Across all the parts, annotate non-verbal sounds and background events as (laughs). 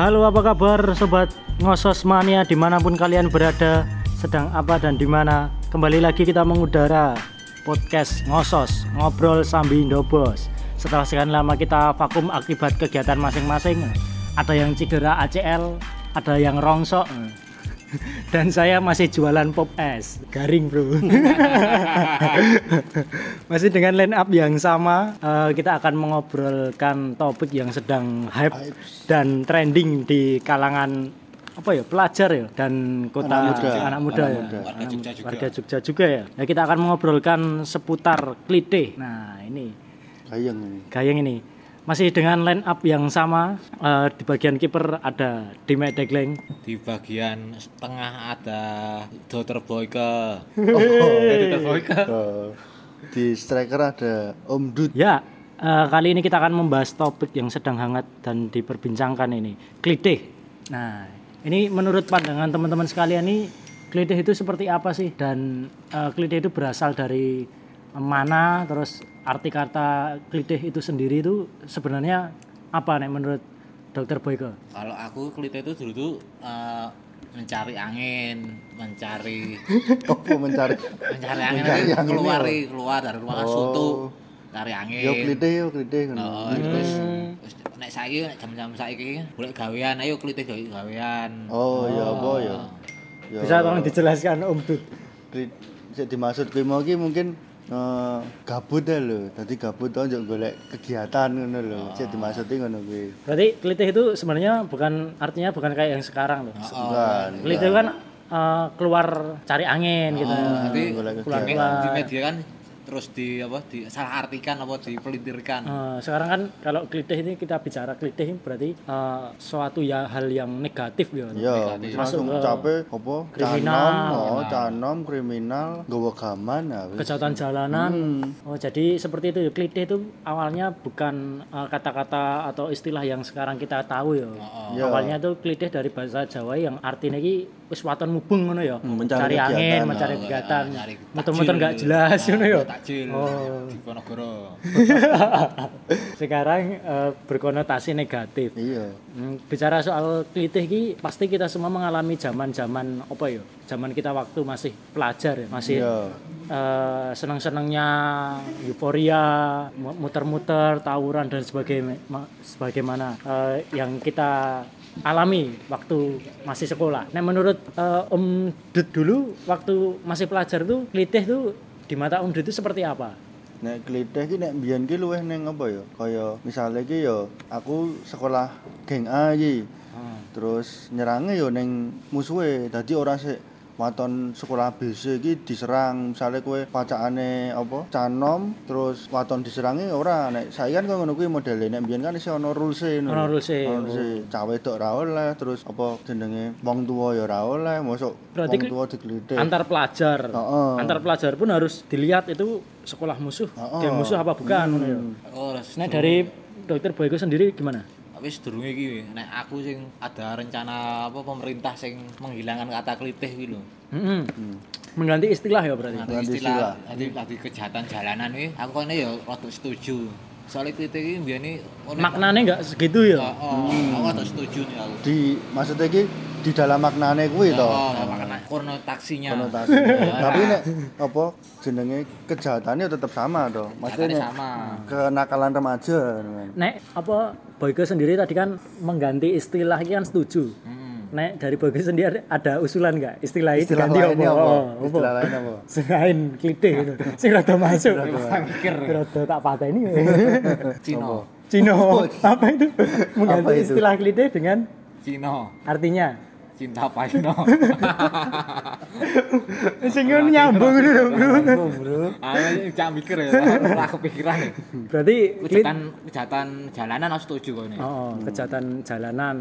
Halo apa kabar sobat ngosos mania? Di mana pun kalian berada sedang apa dan di mana kembali lagi kita mengudara podcast ngosos ngobrol sambil ndobos setelah sekian lama kita vakum akibat kegiatan masing-masing ada yang cedera ACL ada yang rongsok (laughs) dan saya masih jualan pop es garing bro (laughs) masih dengan line up yang sama eh, kita akan mengobrolkan topik yang sedang hype dan trending di kalangan apa ya pelajar ya dan kota Anak muda. anak muda Anak ya muda. Warga Jogja juga. warga Jogja juga ya. ya kita akan mengobrolkan seputar klite nah ini Gayeng ini. gayeng ini masih dengan line up yang sama eh, di bagian kiper ada Dimek Degleng Di bagian tengah ada Dr. Boyke. Oh, Dr. Boyke. Oh, di striker ada Om Dud. Ya, eh, kali ini kita akan membahas topik yang sedang hangat dan diperbincangkan ini, klitih. Nah, ini menurut pandangan teman-teman sekalian ini klitih itu seperti apa sih dan eh, klitih itu berasal dari mana? Terus arti kata klitih itu sendiri itu sebenarnya apa nih menurut Dokter Boyke? Kalau aku klite itu dulu tuh eh, mencari angin, mencari (laughs) Apa mencari? mencari angin Mencari angin keluar ya? keluar dari ruangan Oh. suntu cari angin. Yo klite yo klite ngono. Oh, terus terus nek saiki nek jam-jam saiki golek gawean ayo gawe gawean. Oh, ya apa ya? Ya. Bisa tolong dijelaskan Om Dut? Kli- sik dimaksud kuwi mau mungkin eh, gabut ya lho. Dadi gabut to njok golek kegiatan ngono lho. Sik dimaksudi ngono kuwi. Berarti klitih itu sebenarnya bukan artinya bukan kayak yang sekarang loh. Bukan. Klitih itu kan eh, keluar cari angin gitu. Nanti golek keluar keluar. di media kan terus di apa di salah artikan apa dipelintirkan. Eh, sekarang kan kalau klitih ini kita bicara klitih ini berarti eh, suatu ya hal yang negatif gitu. Ya, langsung capek apa? kriminal. Canom, oh, canom, kriminal, gaman ya. Kejahatan jalanan. Oh, jadi seperti itu ya. Klitih itu awalnya bukan eh, kata-kata atau istilah yang sekarang kita tahu ya. Ya. Awalnya itu klitih dari bahasa Jawa yang artinya iki wis waton mubeng ngono ya. mencari Cari angin, kegiatan. mencari Oh, kegiatan. Muter-muter takjil. nggak jelas ngono ya. Takjil Oh. di Ponorogo. (laughs) Sekarang eh, berkonotasi negatif. Iya. Hmm, bicara soal klitih ki pasti kita semua mengalami zaman-zaman apa ya? Zaman kita waktu masih pelajar ya, masih Iya. eh, senang-senangnya euforia, mu- muter-muter, tawuran dan sebagainya sebagaimana eh, yang kita alami waktu masih sekolah. Nah, menurut eh, Om Dut dulu waktu masih pelajar tuh klitih tuh di mata Om Dut itu seperti apa? Nek klitih ki nek biyen ki luwih ning apa ya? Kaya misale ki ya aku sekolah geng A iki. Terus nyerange ya ning musuhe. Dadi ora sik waton sekolah BC iki diserang misale kowe pacakane apa canom terus waton diserangi ora nek saiki kan koyo ngono kuwi modele nek biyen kan isih ana rules-e ngono. Ana rules-e, Ana rules-e. cawe tok ra oleh terus apa jenenge wong tuwa ya ora oleh mosok Berarti wong tuwa diglitih. antar pelajar Heeh. antar pelajar pun harus dilihat itu sekolah musuh Heeh. geng musuh apa bukan ngono ya. Oh, terus nah dari dokter Boyko sendiri gimana tapi sedurunge iki nek aku sing ada rencana apa pemerintah sing menghilangkan kata klitih kuwi lho. Mm-mm. mengganti istilah ya berarti Nanti Ganti istilah nanti tadi kejahatan jalanan iki aku kene ya rada setuju. Soalnya klitih iki mbiyane ono maknanya nggak segitu ya Oh, aku rada setuju nih aku. Di maksudnya ki di dalam maknane kuwi to. Oh, makna konotasinya. konotasi. (laughs) Tapi nek apa jenenge kejahatannya tetap sama toh. Maksudnya sama. kenakalan remaja. kan. nek apa Boyko sendiri tadi kan mengganti istilah ini kan setuju Hmm. nek dari Boyko sendiri ada usulan nggak istilah diganti lainnya apa? Oh, Istilah (laughs) lain apa? selain klite gitu sing rada masuk rada tak pateni Cino. Cino apa itu mengganti Apa itu? istilah klite dengan Cino. artinya Cinta Paino. (laughs) sing nyambung lho, bro Bro. Aku cak mikir ya, (laughs) ora kepikiran. berarti Kejahatan kejahatan jalanan aku setuju kok nih. oh kejahatan jalanan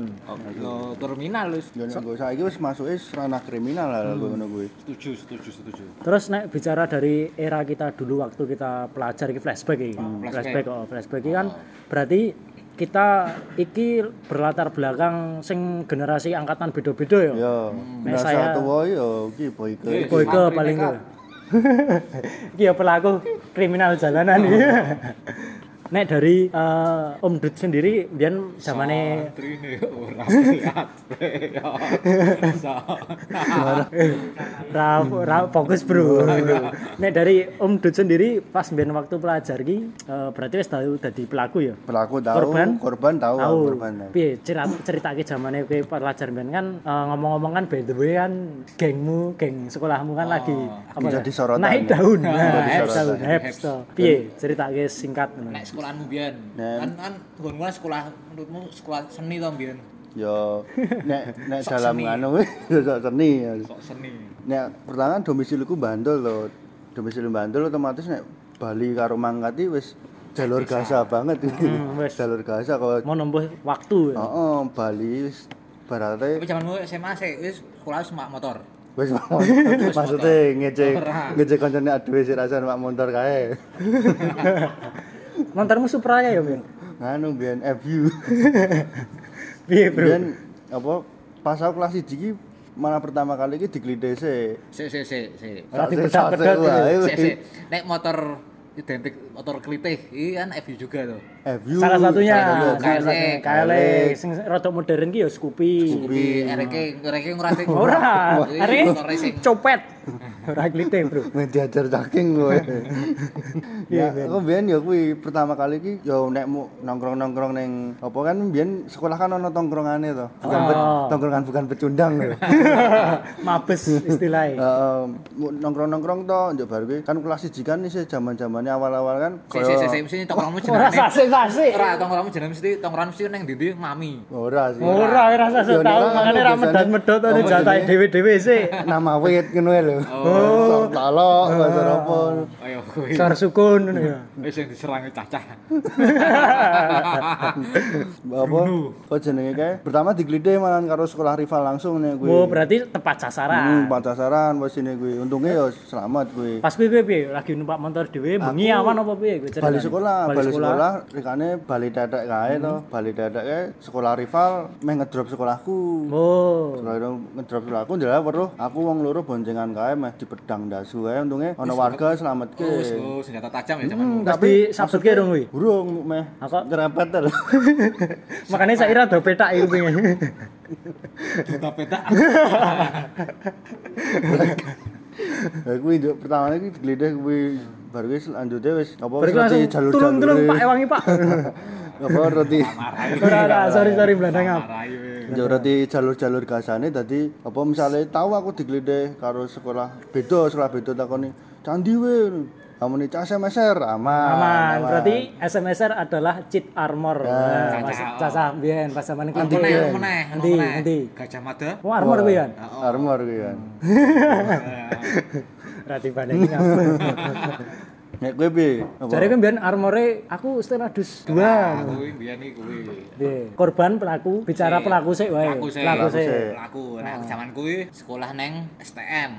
Oh, terminal wis. Yo nek nggo saiki wis masuke ranah kriminal lah kowe ngono kuwi. Setuju, setuju, setuju. terus nek bicara dari era kita dulu waktu kita pelajar iki flashback iki flashback oh flashback iki kan berarti kita iki berlatar belakang sing generasi angkatan beda-beda ya Yo, Nek rasa saya- tuwa yo iki boyke. Boyke paling. (laughs) Iki ya pelaku kriminal jalanan iki. (laughs) Nek dari eh, Om Dut sendiri biyen zamane Trine ora. Ya. So. ra, fokus bro. Nek dari Om Dut sendiri pas biyen waktu pelajar ki eh, berarti wis tahu dadi pelaku ya. Pelaku tahu, Korban? korban tahu, Tahu. korban. tahu. Piye cerita ceritake zamane kowe pelajar biyen kan eh, ngomong-ngomong kan by the way kan gengmu, geng sekolahmu kan lagi apa jadi ya? sorotan Naik ya? daun. Nah, Nah, sorotan. daun. Piye ceritake singkat. Nek sekolahmu biyen, kan kan nggonmu sekolah menurutmu sekolah seni to biyen. Yo nek nek (laughs) dalam anu (laughs) yo sok seni. ya. Sok seni. Nek pertama domisiliku Bantul loh. Domisili Bantul otomatis nek Bali karo Mangkati wis jalur gasa banget Hmm, wis. (laughs) jalur gasa kok. Mau nempuh waktu ya. Heeh, Bali wis barate Tapi zamanmu SMA sih wis sekolah semak motor. wis maksudnya ngece Ora. ngece kancane aduwe sik rasane mak motor kae. Montormu Supra ya, Bin? Nganu biyen FU. (laughs) Piye, Bro? Biyen apa pas aku kelas 1 iki malah pertama kali iki diglidhe sik. Sik sik sik sik. Ora Sak- dipedak-pedak Sik sik. Nek motor identik motor kelitih, iki kan FU juga tuh. FU. Salah satunya, satunya. satunya KLX sing rada modern ki ya Scoopy. Kuwi ereke ereke ngrasik. Ora, motor racing. copet. Ora klite, Bro. Main diajar caking kowe. (laughs) Ya, aku biyen ya kuwi pertama kali iki ya nek mu nongkrong-nongkrong ning apa kan biyen sekolah kan ono tongkrongane to. Bukan Oh. tongkrongan bukan pecundang lho. (laughs) Mabes istilahnya. (laughs) Heeh, nongkrong-nongkrong to njok bar kuwi kan kelas 1 kan isih zaman-zamane awal-awal kan Sik sik sik sik tongkrongmu Ora jenenge. sase-sase. Ora tongkrongmu jenenge mesti tongkrongan mesti nang ndi mami. ora sih. Ora ora sase Yo, nek tau makane ra medot-medot Oh, jatahe jenenge- dhewe-dhewe sik. Nama wit ngono lho. Oh, sok talok bahasa apa. Ayo kuwi. Sar sukun ngono ya. (laughs) Wis sing diserang cacah. (laughs) Apa? Apa jenenge kae? Pertama diglidhe malah karo sekolah rival langsung nek kuwi. Oh, berarti tepat Hmm, sasaran. pacaran wis ini kuwi. Untungnya ya selamat kuwi. Pas kuwi kowe piye? Lagi numpak motor dhewe bengi Aku- awan apa piye ceritane? Bali sekolah, bali sekolah, rikane bali tetek kae to. Bali tetek kae sekolah rival meh ngedrop sekolahku. Oh. Setelah itu ngedrop sekolahku ndelok weruh aku wong loro boncengan kae meh dipedang dasu untungnya ana warga selametke. Oh, wis oh, senjata tajam ya Hmm, zamanmu. Pas di sabutke dong kuwi. Burung meh Aku nyerempet lho. (laughs) makanya saya kira do petak iku pengen. Kita petak. Kuwi pertama iki digledeh kuwi bar kuwi selanjutnya wis apa Baru wis ngerti jalur-jalur. turun-turun Pak Ewangi Pak. (laughs) Apa roti Ora sorry sorry Belanda ngap. Marahi weh. Ya berarti jalur-jalur gasane dadi apa misalnya tahu aku digledeh karo sekolah beda sekolah beda takoni candi we Amune cas meser aman. Aman. Berarti SMSR adalah cheat armor. Pas Caca, biyen pas zaman ono Nanti nanti. Gajah Mada. Oh armor kuwi kan. Armor kuwi kan. (laughs) Berarti banding (laughs) ngapa. Nek kowe piye? Jare kan biyen armore aku Stenadus 2. Nah, kuwi biyen iki kuwi. Korban pelaku, bicara pelaku sik wae. Pelaku sik. Pelaku sik. Pelaku. Nah, zaman kuwi sekolah neng STM.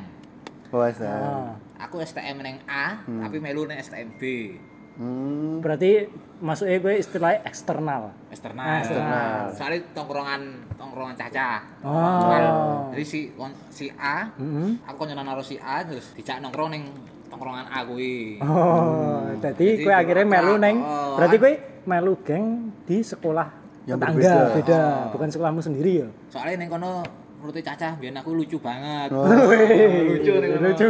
Oh, ya. Ah. Aku STM neng A, tapi melu neng STM B. Hmm. Berarti masuknya gue istilahnya eksternal. Eksternal. Ah, eksternal. Soalnya tongkrongan tongkrongan caca. Oh. Cuman, jadi si si A, Mm-hmm. aku nyonan karo si A terus dijak nongkrong ning tongkrongan A kuwi. Oh, jadi Jadi gue akhirnya melu neng. Oh. Berarti gue melu geng di sekolah Yang tetangga, berbeda. beda, Oh. bukan sekolahmu sendiri ya. Soalnya neng kono menurut Caca biar aku lucu banget. Oh. lucu nih kono. Lucu.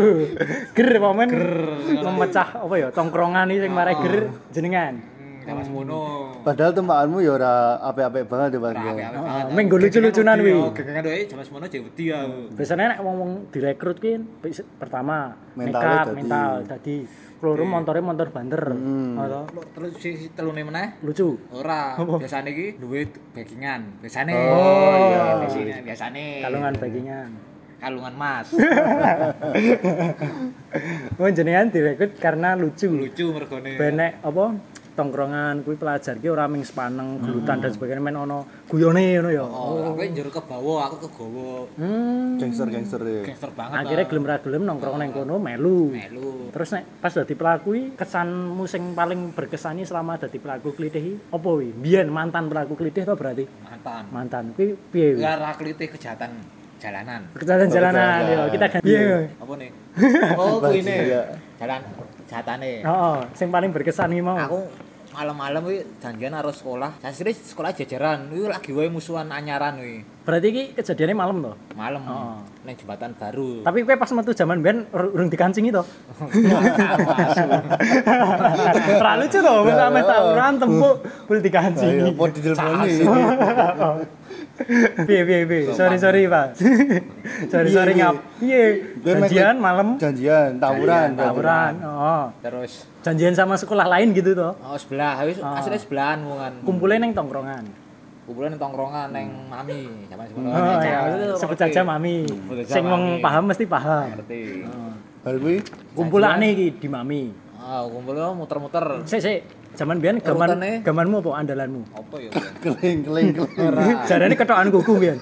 Ger momen memecah apa ya tongkrongan ini yang marai ger jenengan. Hmm, Zaman semono. Padahal tempakanmu ya ora apik-apik banget ya, Pak. Ora apik-apik Oh, banget. minggu lucu-lucunan Gegengan wi. wedi, oh, Gegengan wae zaman semono jek wedi aku. Biasanya nek ngomong direkrut kan pertama nekat, dadi. mental tadi keloro motornya motor banter. Atau Terus si telune meneh lucu. Ora, biasane iki duwe backingan. Biasane. Oh, iya. Biasane, biasane. Kalungan bagingan. kalungan mas. (laughs) Oh jenengan direkrut karena lucu. lucu mergone. Benek apa tongkrongan kuwi pelajar ki ora ming sepaneng gelutan dan sebagainya men ono guyone ngono ya. Oh, aku njero ke bawah, aku ke gowo. Hmm. Gangster-gangster ya. Gangster banget. Akhirnya gelem ra gelem nongkrong nang kono melu. melu. Terus nek pas dadi pelaku kesanmu sing paling berkesani selama dadi pelaku klitih iki apa wi? Biyen mantan pelaku klitih to berarti? Mantan. Mantan kuwi piye wi? Ya ra klite kejahatan jalanan. Kejalanan jalanan yo kita ganti. Piye? Apa nih? (laughs) Oh, kuwi Bajingan. Jalan kejahatane. Oh, sing paling berkesan iki mau. Aku malam-malam kuwi janjian harus sekolah. Saya sekolah jajaran, kuwi lagi wae musuhan anyaran kuwi. Berarti iki kejadiannya malam toh. Malam Oh. ning jembatan baru. Tapi kowe pas metu zaman ben ur- urung dikancingi to. (laughs) Ra lucu to, wis ame tawuran tempuk bul Ayo, dikancingi. pot didelponi. (laughs) Piye piye piye. (laughs) Sorry sorry, Pak. sorry sorry ngap. Piye? Janjian malam Janjian, tawuran. tawuran. Oh. Terus Janjian sama sekolah lain gitu toh. oh sebelah, wis Ah. asline sebelahan wongan. Kumpulnya neng tongkrongan. kumpulan tongkrongan neng mami zaman sekolah. Oh, ya, sebut saja mami. Sing wong paham mesti paham. Ngerti. Bar kuwi Kumpulane iki di mami. Ah, kumpulnya muter-muter. Sik sik, zaman biyen gaman gamanmu apa andalanmu? Apa ya? (laughs) keling keling keling. Ora. Jarane ketokan kuku biyen.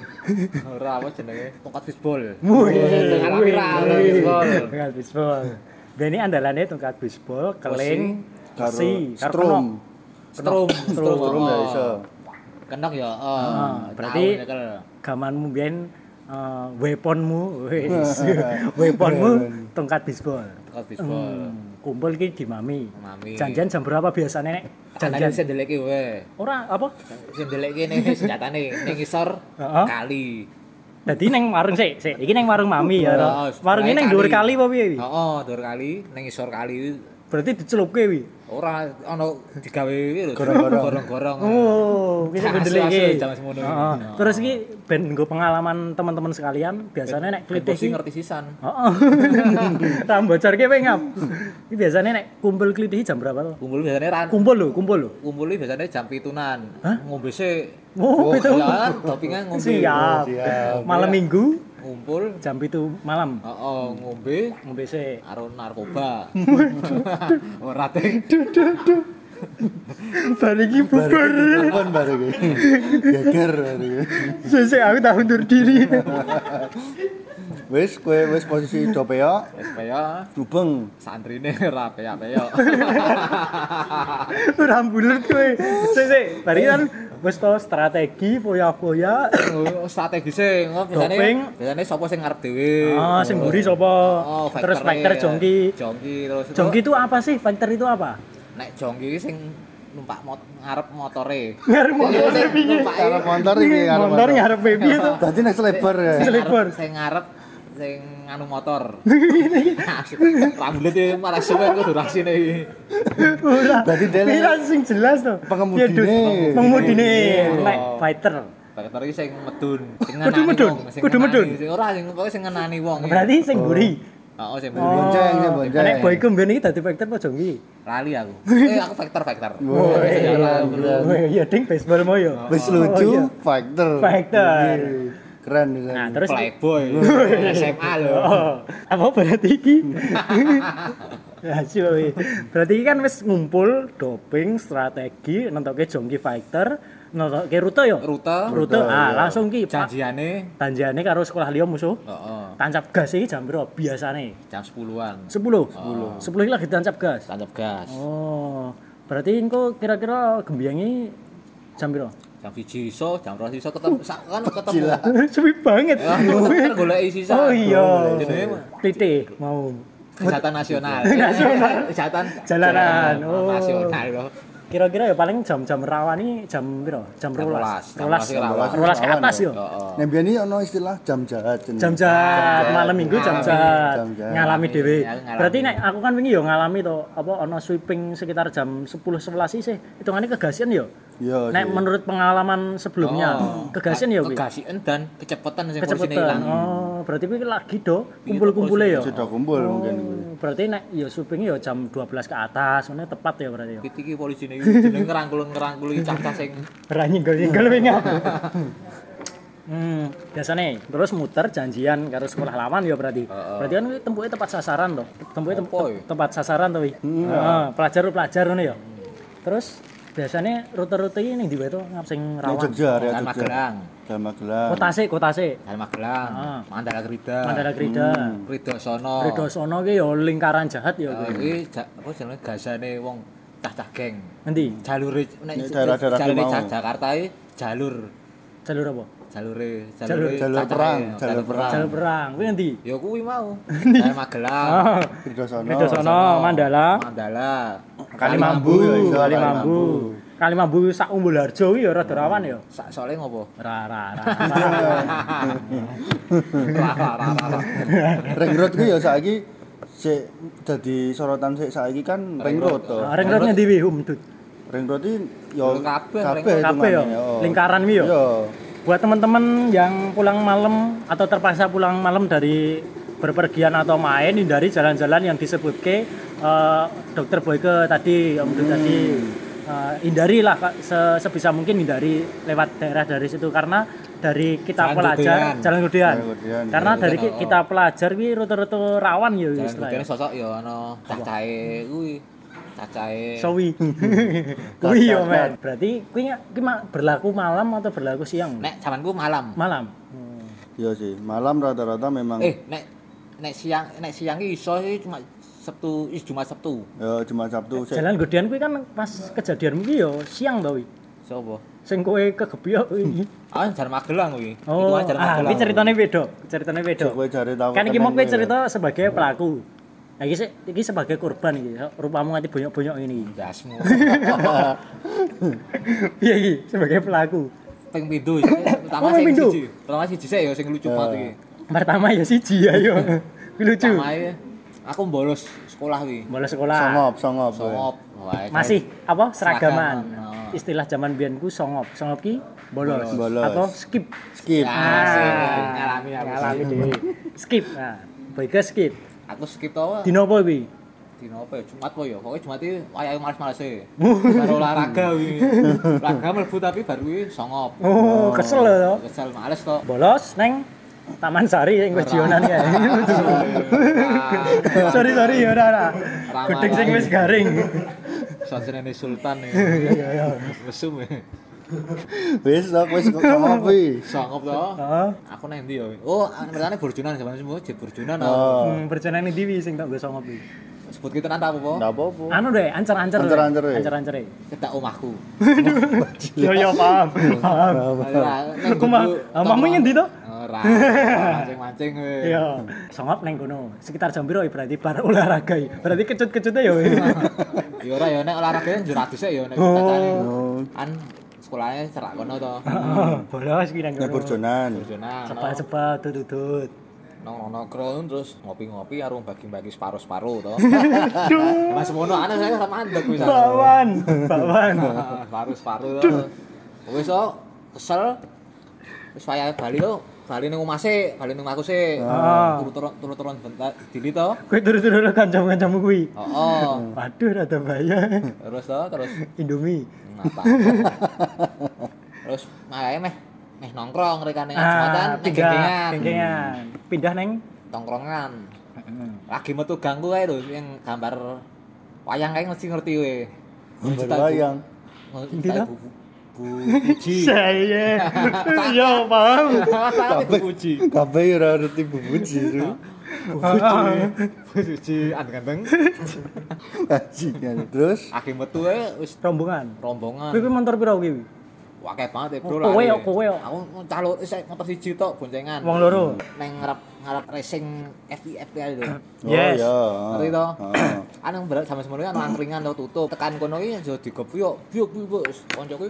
Ora apa jenenge? Tongkat fishball. Wih, Tongkat fishball. Tongkat baseball. Dan ini andalannya tongkat baseball, keling, Karo besi, strum. Strum, strum, Strum ya iso. Kendok ya. Oh, Ah, berarti nyekel. gamanmu biyen eh, weaponmu, (laughs) weaponmu tongkat baseball. Tongkat fishball. Kumpul iki di mami. Mami. Janjian jam berapa biasanya nek? Janjian sing ndeleki wae. Ora apa? Sing ndeleki ning senjatane ning isor Heeh. kali. Dadi neng warung sik, sik. Iki neng warung mami ya. Warung ini neng dhuwur kali apa piye? Heeh, dhuwur kali ning isor kali Berarti dicelupke wi. ora ana digawe iki lho. Gorong-gorong. Oh, iki. semono. Heeh. Terus iki ben nggo pengalaman teman-teman sekalian, biasanya nek klitih iki ngerti sisan. Heeh. (laughs) Ram bocorke kowe ngap. Iki biasanya nek kumpul klitih jam berapa to? Kumpul biasanya ran Kumpul lho, kumpul lho. kumpul biasanya jam pitunan. Hah? Ngombe sik. Oh, itu. Ya, topingan ngombe. Siap. Siap. Malam Minggu ngumpul. Jam itu malam. Oh, oh ngombe. Ngombe se karo narkoba. Ora teh Duh, duh, baru lagi bubar. telepon baru geger baru gue aku tak undur diri. Wes kue wes posisi do peyo peyo dubeng. Santrine ora rapi ya peyo rambulur kue sese baru kan wis to strategi foya-foya. Oh, strategise ngono biasane Doping. biasane sapa sing ngarep dhewe. Ah, sing mburi sapa? Oh, Terus ya. jongki. Jongki terus Jongki itu apa sih? Fighter itu apa? nek jongki sing numpak mot ngarep motore. Ngarep motor Numpak Karo motor iki karo motor ngarep baby itu. Dadi nek selebar ya. Selebar. Sing ngarep sing nganu motor. (laughs) Rambut e malah suwe kudu rasine iki. Ora. Berarti dia Iki kan sing jelas to. Pengemudine. Ya, Dut. Pengemudine. Oh. Nek fighter. Faktor iki sing medun, sing Kudu ngenani medun? Kudu medun? Sing ora sing pokoke sing ngenani wong. Berarti sing mburi. Heeh, sing Oh. medun. Bonceng, sing bonceng. Nek boyku mbiyen iki dadi fighter? Lali aku. (laughs) Eh aku faktor faktor. Woi. Oh iya ding baseball mo yo. Wis Oh, lucu, iya. fighter. Fighter. Keren keren. Nah, terus Playboy. SMA lho. Oh, apa berarti iki? (laughs) Ya. Berarti iki kan wis ngumpul doping strategi nentoke jongki fighter, nentoke rute yo. Rute, Rute. Ah, langsung ki janjiane, Tanjane karo sekolah liya musuh. heeh, Tancap gas iki jam piro biasane? jam 10-an. 10. 10. 10 iki lagi tancap gas. Tancap gas. Oh. Berarti engko kira-kira gembiyangi jam piro? Jam 1 iso, jam 2 iso ketemu sak- kan ketemu. Sepi (laughs) banget. Ya, kan goleki sisa. Oh iya. Titik mau Kesehatan nasional. (laughs) Nasional. Kesehatan Jalanan. Oh. nasional loh. Kira-kira ya paling jam-jam rawani jam piro? Jam Jam 12. 12. Jam 12 rawan. 12 ke atas yo. Heeh. Nek biyen ono istilah jam jahat. Jam jahat, malam minggu jam jahat. Ngalami dhewe. Ya, aku ngalami. Berarti nek aku kan wingi yo ngalami to, apa ana sweeping sekitar jam 10 11 sih. Hitungane kegasian yo. Iya. Nek sih. menurut pengalaman sebelumnya, Oh. kegasian ya. Kegasian dan kecepatan sing Kecepatan. ilang. Oh, berarti kuwi lagi do kumpul-kumpule ya. sudah kumpul mungkin. Oh, berarti nek ya sweeping ya jam 12 ke atas, ngono tepat ya berarti ya. Iki iki polisine iki jeneng ngerangkul-ngerangkul iki cacah sing (laughs) Ora nyenggol-nyenggol wingi. Hmm, biasanya terus muter janjian karo sekolah lawan ya berarti. Berarti kan tempuke tepat sasaran to. Tempuke tem- Tempo, ya? tempat sasaran to wi. Heeh, pelajar-pelajar ngono ya. Terus biasanya rute-rute ini ning ndi wae to ngap sing rawan. Jogja, area Jalan Jogja. Magelang. Jalan Magelang. Kota sik, kota sik. Jalan Magelang. Ah. Mandala Grida. Mandala Krida. Rido Sono. Rido sono ki ya lingkaran jahat ya Eh, kuwi. Iki ja- apa jenenge gasane wong cah-cah geng. Endi? Jalur nek daerah-daerah jalure. Cah- Jakarta iki jalur Jalur apa? Jalure Jalur- jalure jalur cacahe, perang, jalur jalur perang. Jalur perang. Kuwi endi? ya kuwi mau (laughs) dari Magelang Oh, Widosono. Widosono, Mandala, Mandala Kalimambu, Kalimambu. Kalimambu sak Umbul Harjo ki ya rada rawan ya. Sa- soalnya ngopo Ra ra ra. (laughs) Ring road ku ya saiki sik dadi sorotan sik saiki kan ring road to. Ring road ngendi wi Humdut? Ring road iki ya Kabeh, kabeh ya? oh. Lingkaran wi ya? Buat teman-teman yang pulang malam atau terpaksa pulang malam dari berpergian atau main hindari jalan-jalan yang disebut ke eh, dokter Boyke tadi Om Dut tadi. Eh, hindari lah Kak, se- sebisa mungkin hindari lewat daerah dari situ karena dari kita Jalan pelajar Gedean. jalan Gedean Gedean, karena Jalan dari Gedean, ki- oh. kita pelajar wi rute-rute rawan ya jalan istilahnya. Bukene sosok ya cacahe kuwi cacahe Sawi. (laughs) Kuwi yo men. Berarti kuwi ma- berlaku malam atau berlaku siang? nek zamanku malam Malam. Iya sih, malam rata-rata memang eh nek nek siang nek siang ki iso iki cuma Sabtu is Jumat Sabtu ya Jumat Sabtu. Jalan Gedean kuwi kan pas kejadian kuwi yo siang to kuwi. sapa Sing kowe kegebyok kuwi. (laughs) ah jalan Magelang kuwi Oh, Itu jalan ah, Magelang ceritanya beda, ceritanya beda. Kowe jare tahu. Kan iki mau kowe cerita sebagai pelaku. Nah, iki, se- iki sebagai korban iki. Rupamu nganti bonyok-bonyok ini. dasmu (laughs) Iya iki sebagai pelaku. ping pindho pertama Oh, ping sing siji pertama siji sik ya sing lucu banget iki Pertama ya siji ayo. Kuwi (laughs) lucu. pertama ya, aku bolos sekolah kuwi Bolos sekolah. Songop, songop. songop Masih apa seragaman. Oh. Istilah zaman biyen ku songop. Songop ki bolos, Bolos. atau skip. Skip. Ya, sih, ngalami. Ngalami dhewe. Skip. Nah, boyke skip. Aku skip to Dino apa kuwi? dino apa ya Jumat po ya pokoknya Jumat iki wayahe males-males e (laughs) baru olahraga kuwi olahraga mlebu tapi baru kuwi songop Oh, kesel lho. kesel males to Bolos neng Taman Sari yang wis jionan ya. (laughs) sorry sorry ya ora. Ramai Gedeng sing wis garing. Sajenenge Sultan ya (laughs) Iya iya iya. mesum ya Wis kok wis kok kuwi. songop to Heeh. aku nang ndi ya oh pertanyaan burjunan zaman semua jet burjunan oh. Oh. Hmm, ini diwi sing tak songop iki. sebut kita nanti apa po Ndak apa-apa. Anu deh, ancer-ancer. Ancer-ancer? Ancer-ancer. kedak omahku (laughs) Yo yo paham. Paham. Aku mah amamu ngendi to? ora mancing-mancing kowe Iya, songop neng kono. Sekitar jam piro ya berarti bar olahraga. ya? Berarti kecut-kecutnya ya. ya ora ya nek olahraga njur adus ya nek Oh. cacane Oh. kan sekolahnya cerak kono to (laughs) Bolos ki nang kono. burjonan. burjunan Sebat-sebat tutut. nongkrong-nongkrong terus ngopi-ngopi arung bagi-bagi separuh-separuh to. Mas mono ana saya ora mandek wis. aku. Bakwan, (laughs) bakwan. Separuh-separuh to. Wis to kesel. Wis wayahe bali to. Bali ning omah sik, bali ning omahku sik. Ah. Turu-turun bentar dili to. Kowe turu-turu kancamu-kancamu kuwi. Heeh. (laughs) Waduh rada bahaya. Terus to terus Indomie. ngapa. (laughs) Terus wayahe meh meh nongkrong rekane Ah, pindah, gengengan. gengengan. Pindah neng tongkrongan. Lagi metu ganggu kae lho yang gambar wayang kae mesti ngerti kowe. Gambar wayang. Endi to? Bu Bu Puji. Saya. (laughs) Yo paham. Tapi Bu Puji. Kabeh ora ngerti bubuji itu. Bu Puji an ganteng. Bajingan. Terus Lagi metu kae wis Rombongan. rombongan. Kowe kuwi motor piro kuwi? Wakeh banget ya, Bro. Kowe lari. yo, kowe yo. Aku calon isek motor siji tok boncengan. Wong loro. Neng ngarep ngarep racing FIF kae lho. Yes. Oh Ngerti iya. to? Heeh. Anu berat sama semono kan angkringan to tutup. Tekan kono iki aja digebu yo. Biuk biuk wis koncoku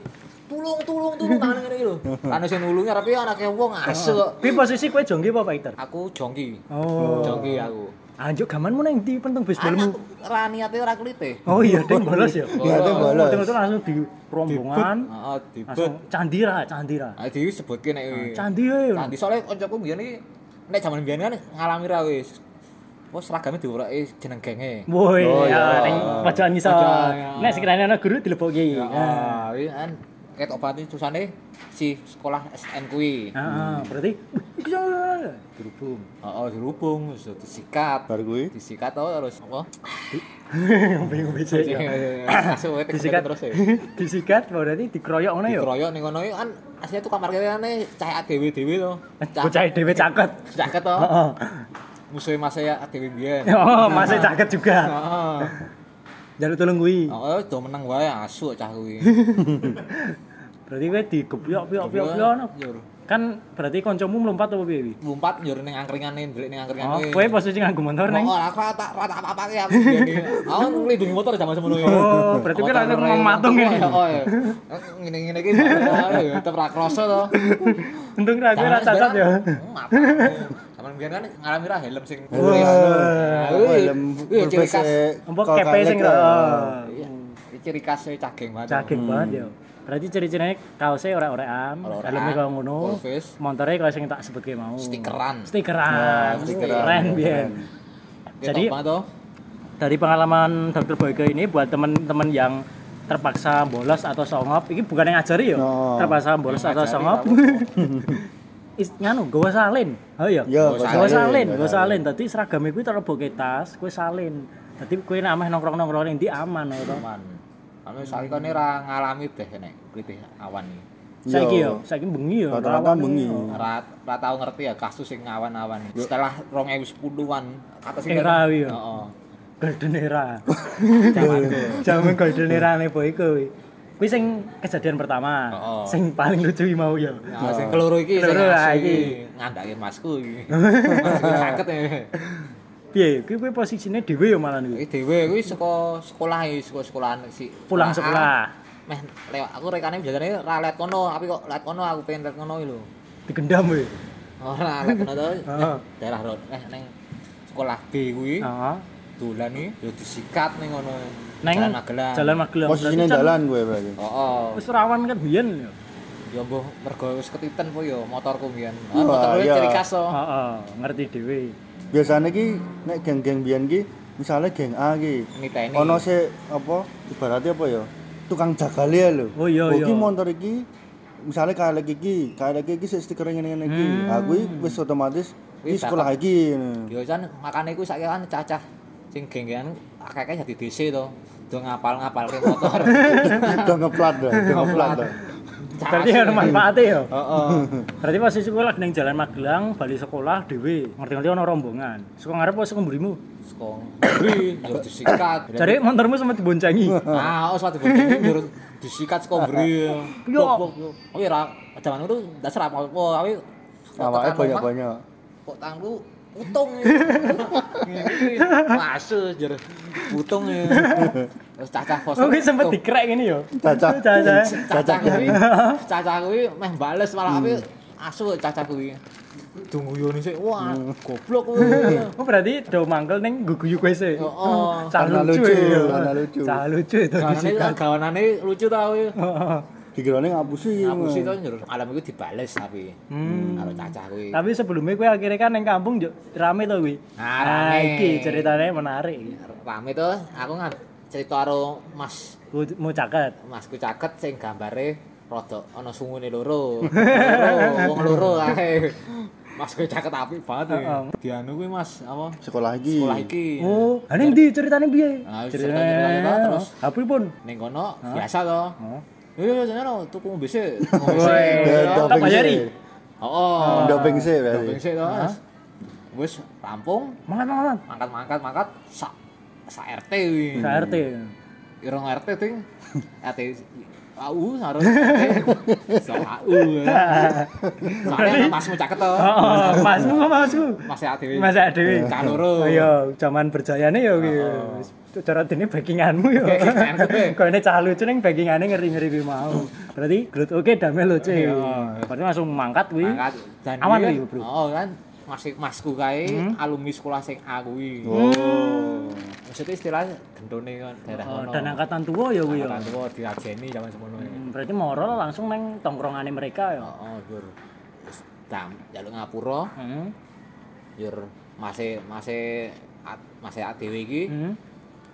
tulung tulung tulung tangan ngene iki lho. (laughs) Anu sing nulungi arepe anake wong asu kok. Kuwi posisi kowe jongki apa fighter? Aku jongki. Oh. Jongki aku. Anjuk gamanmu nang ndi penteng baseballmu? Anak ora niate ora klite. Oh iya, ding bolos ya. Niate bolos. Betul-betul langsung di rombongan. Heeh, dibet. Langsung candira, candira. Ah disebutke nek. Candi ae. Candi soalnya koncoku mbiyen iki nek jaman mbiyen kan ngalami ra wis. Wes seragamnya diuroki jeneng genge. Woi, Oh, ya iya. ning pojokan ngisor. Ya. Nek sekiranya ana guru dileboki. Ya, Nah. ah, iki kan ketok banget susane si sekolah SN kuwi. Heeh, berarti wih, iki ya. Dirubung. Heeh, dirubung terus disikat. Bar kuwi Disikat to terus apa? Ngombe-ngombe sik ya. Disikat terus ya. (laughs) Disikat berarti dikeroyok ngono ya. Dikeroyok ning kono iki kan aslinya tuh kamar kene cahaya dhewe-dhewe to. Bocah dhewe caket. Caket to. Heeh. Musuhe mas saya dhewe biyen. (laughs) Oh, masih caket juga. (laughs) Heeh. Jaluk tolong kuwi. Oh, do meneng wae asu cah kuwi. Berarti kowe digebyok-byok-byok no. Kan berarti kancamu mlumpat apa piye? Lompat njur ning angkringane, ndelik ning angkringan Oh, kowe posisi nganggo motor neng. Oh, aku tak rata apa-apa ya. Aku nglindungi motor zaman semono ya. Oh, berarti kowe langsung mematung ini. Oh, iya. Ngene-ngene iki tetep ra kroso to. Untung ra kowe ra cacat ya. Sama biyen kan ngalami ra helm sing Wih, helm full ciri khas. e kok kepe sing. Iya, ciri khas e cageng banget. Caging banget ya. Berarti ciri-cirine kaosnya ora-orean, Ora-orean, helmnya kaya ngono. Motornya kaya sing tak sebutke mau. Stikeran. Stikeran. Nah, stikeran. Keren biyen. Jadi dari pengalaman Dr. Boyke ini buat teman-teman yang terpaksa bolos atau songop, ini bukan yang ngajari ya, No. terpaksa bolos atau songop. (laughs) Is, nganu, gawa salin. Oh iya. Yo, Gawa salin, gawa gawa salin. Dadi seragam iku terlebok tas, kowe salin. Dadi kowe nek ameh nongkrong-nongkrong ning ndi aman to. Aman. Anu saiki kene ra ngalami deh nek klitih awan iki. Saiki Yo. yo, saiki bengi yo. Rata-rata bengi. Ra ra tau ngerti ya kasus sing awan-awan. Setelah 2010-an kata sing Era yo. Heeh. Golden era. (laughs) Zaman golden era ne boy kuwi. Kuwi sing kejadian pertama. Oh. Sing paling lucu mau yo. Nah, sing keloro iki sing iki ngandake masku iki. (laughs) Masku Sakit ya. (laughs) Piye? Kuwi kuwi posisine dhewe yo malah kuwi. Iki dhewe kuwi saka sekolah iki, saka sekolahan si Pulang sekolah. Meh lewat aku rekane biasane ra liat kono, tapi kok liat kono aku pengen liat kono lho. Digendam kuwi. Ora liat kono to. (laughs) Heeh. Daerah road eh ning sekolah B kuwi Heeh. dolan iki yo disikat ning ngono. Neng Jalan Magelang. Jalan Magelang. Kan jalan gue berarti. Heeh. Wis rawan kan biyen yo. Ya mbuh mergo wis ketiten po yo motorku mbiyen. Ah, motorku iya. ciri khas to. Heeh, ngerti dhewe. Biasanya ki nek geng-geng biyen ki misalnya geng A ki ono se apa ibaratnya apa ya? Tukang jagal ya lho. Oh, iya, iya. Iki motor iki misalnya kayak lagi iki, kayak lagi iki sik stiker ngene ngene iki. Hmm. Aku wis otomatis iki sekolah iki. Ya kan makane iku saiki kan cacah sing genggean akeh-akeh jadi DC to. Do ngapal-ngapalke motor. Udah (laughs) ngeplat udah ngeplat dah. Berarti ono manfaate yo. Heeh. Berarti pas sekolah ning Jalan Magelang, bali sekolah dhewe. Ngerti-ngerti ono rombongan. Saka ngarep apa saka mburimu? Saka bri yo disikat. Jadi motormu sempat diboncangi. Ah, oh suatu bocah njur disikat saka bri. Yo. Oh ora jaman itu dasar apa-apa, tapi Awake banyak-banyak. kok tangku utung masuk jer utung ya terus cacah foto Oke sempat dikrek ngene yo. Cacah. Cacah. cacah kuwi (laughs) cacah kuwi meh bales malah tapi asu cacah kuwi dungguyone sik wah goblok kuwi Oh berarti do mangkel ning guguyu kowe sih. Oh, Cah karena lucu. lucu, ya. lucu. Cah lucu itu gawanane lucu ta kuwi Dikirane ngapusi. ngapusi to njur alam iku dibales tapi Hmm. karo cacah kuwi Tapi sebelumnya kowe akhirnya kan ning kampung yo rame to kuwi. Nah, rame. iki ceritanya menarik. rame to aku ngan cerita karo Mas Ku mau caket. Masku caket sing gambare rada ana sungune loro. Loro, wong loro ae. Masku caket apik banget. Heeh. ya. Dianu kuwi Mas, apa? Sekolah iki. Sekolah iki. Oh, ane ndi ceritane piye? Nah, ceritanya kita terus. Apa pun? Ning kono biasa to. Oh. Eh, jane tuku ngombe sik. Woi, Ya, tak sih. Oh. Doping sih berarti. Doping to. Mas. Wis rampung, Mangan mangan. mangkat-mangkat mangkat sak sak RT kuwi. Ka RT. Irung RT ting. (laughs) RT AU harus so AU. Soalnya masmu caket to. Oh, masmu masmu. Mas dhewe. Mas dhewe. Cah loro. Iya, zaman berjayane ya kuwi. Cara dene backinganmu ya. Ini cah lucu ning backingane ngeri-ngeri kuwi mau. Berarti grade oke damai lucu. Berarti langsung mangkat kuwi. Aman kuwi, Bro. Oh kan masih masku kae alumni sekolah sing A kuwi. Oh. Maksudnya istilahnya gendone kan daerah Oh, kono. dan angkatan tua ya kuwi ya. Angkatan tua diajeni zaman semono. Hmm, Berarti moral langsung neng tongkrongane mereka ya. Oh, jur. Terus dam jaluk ngapura, Hmm. jur masih masih at- masih ADW iki Hmm.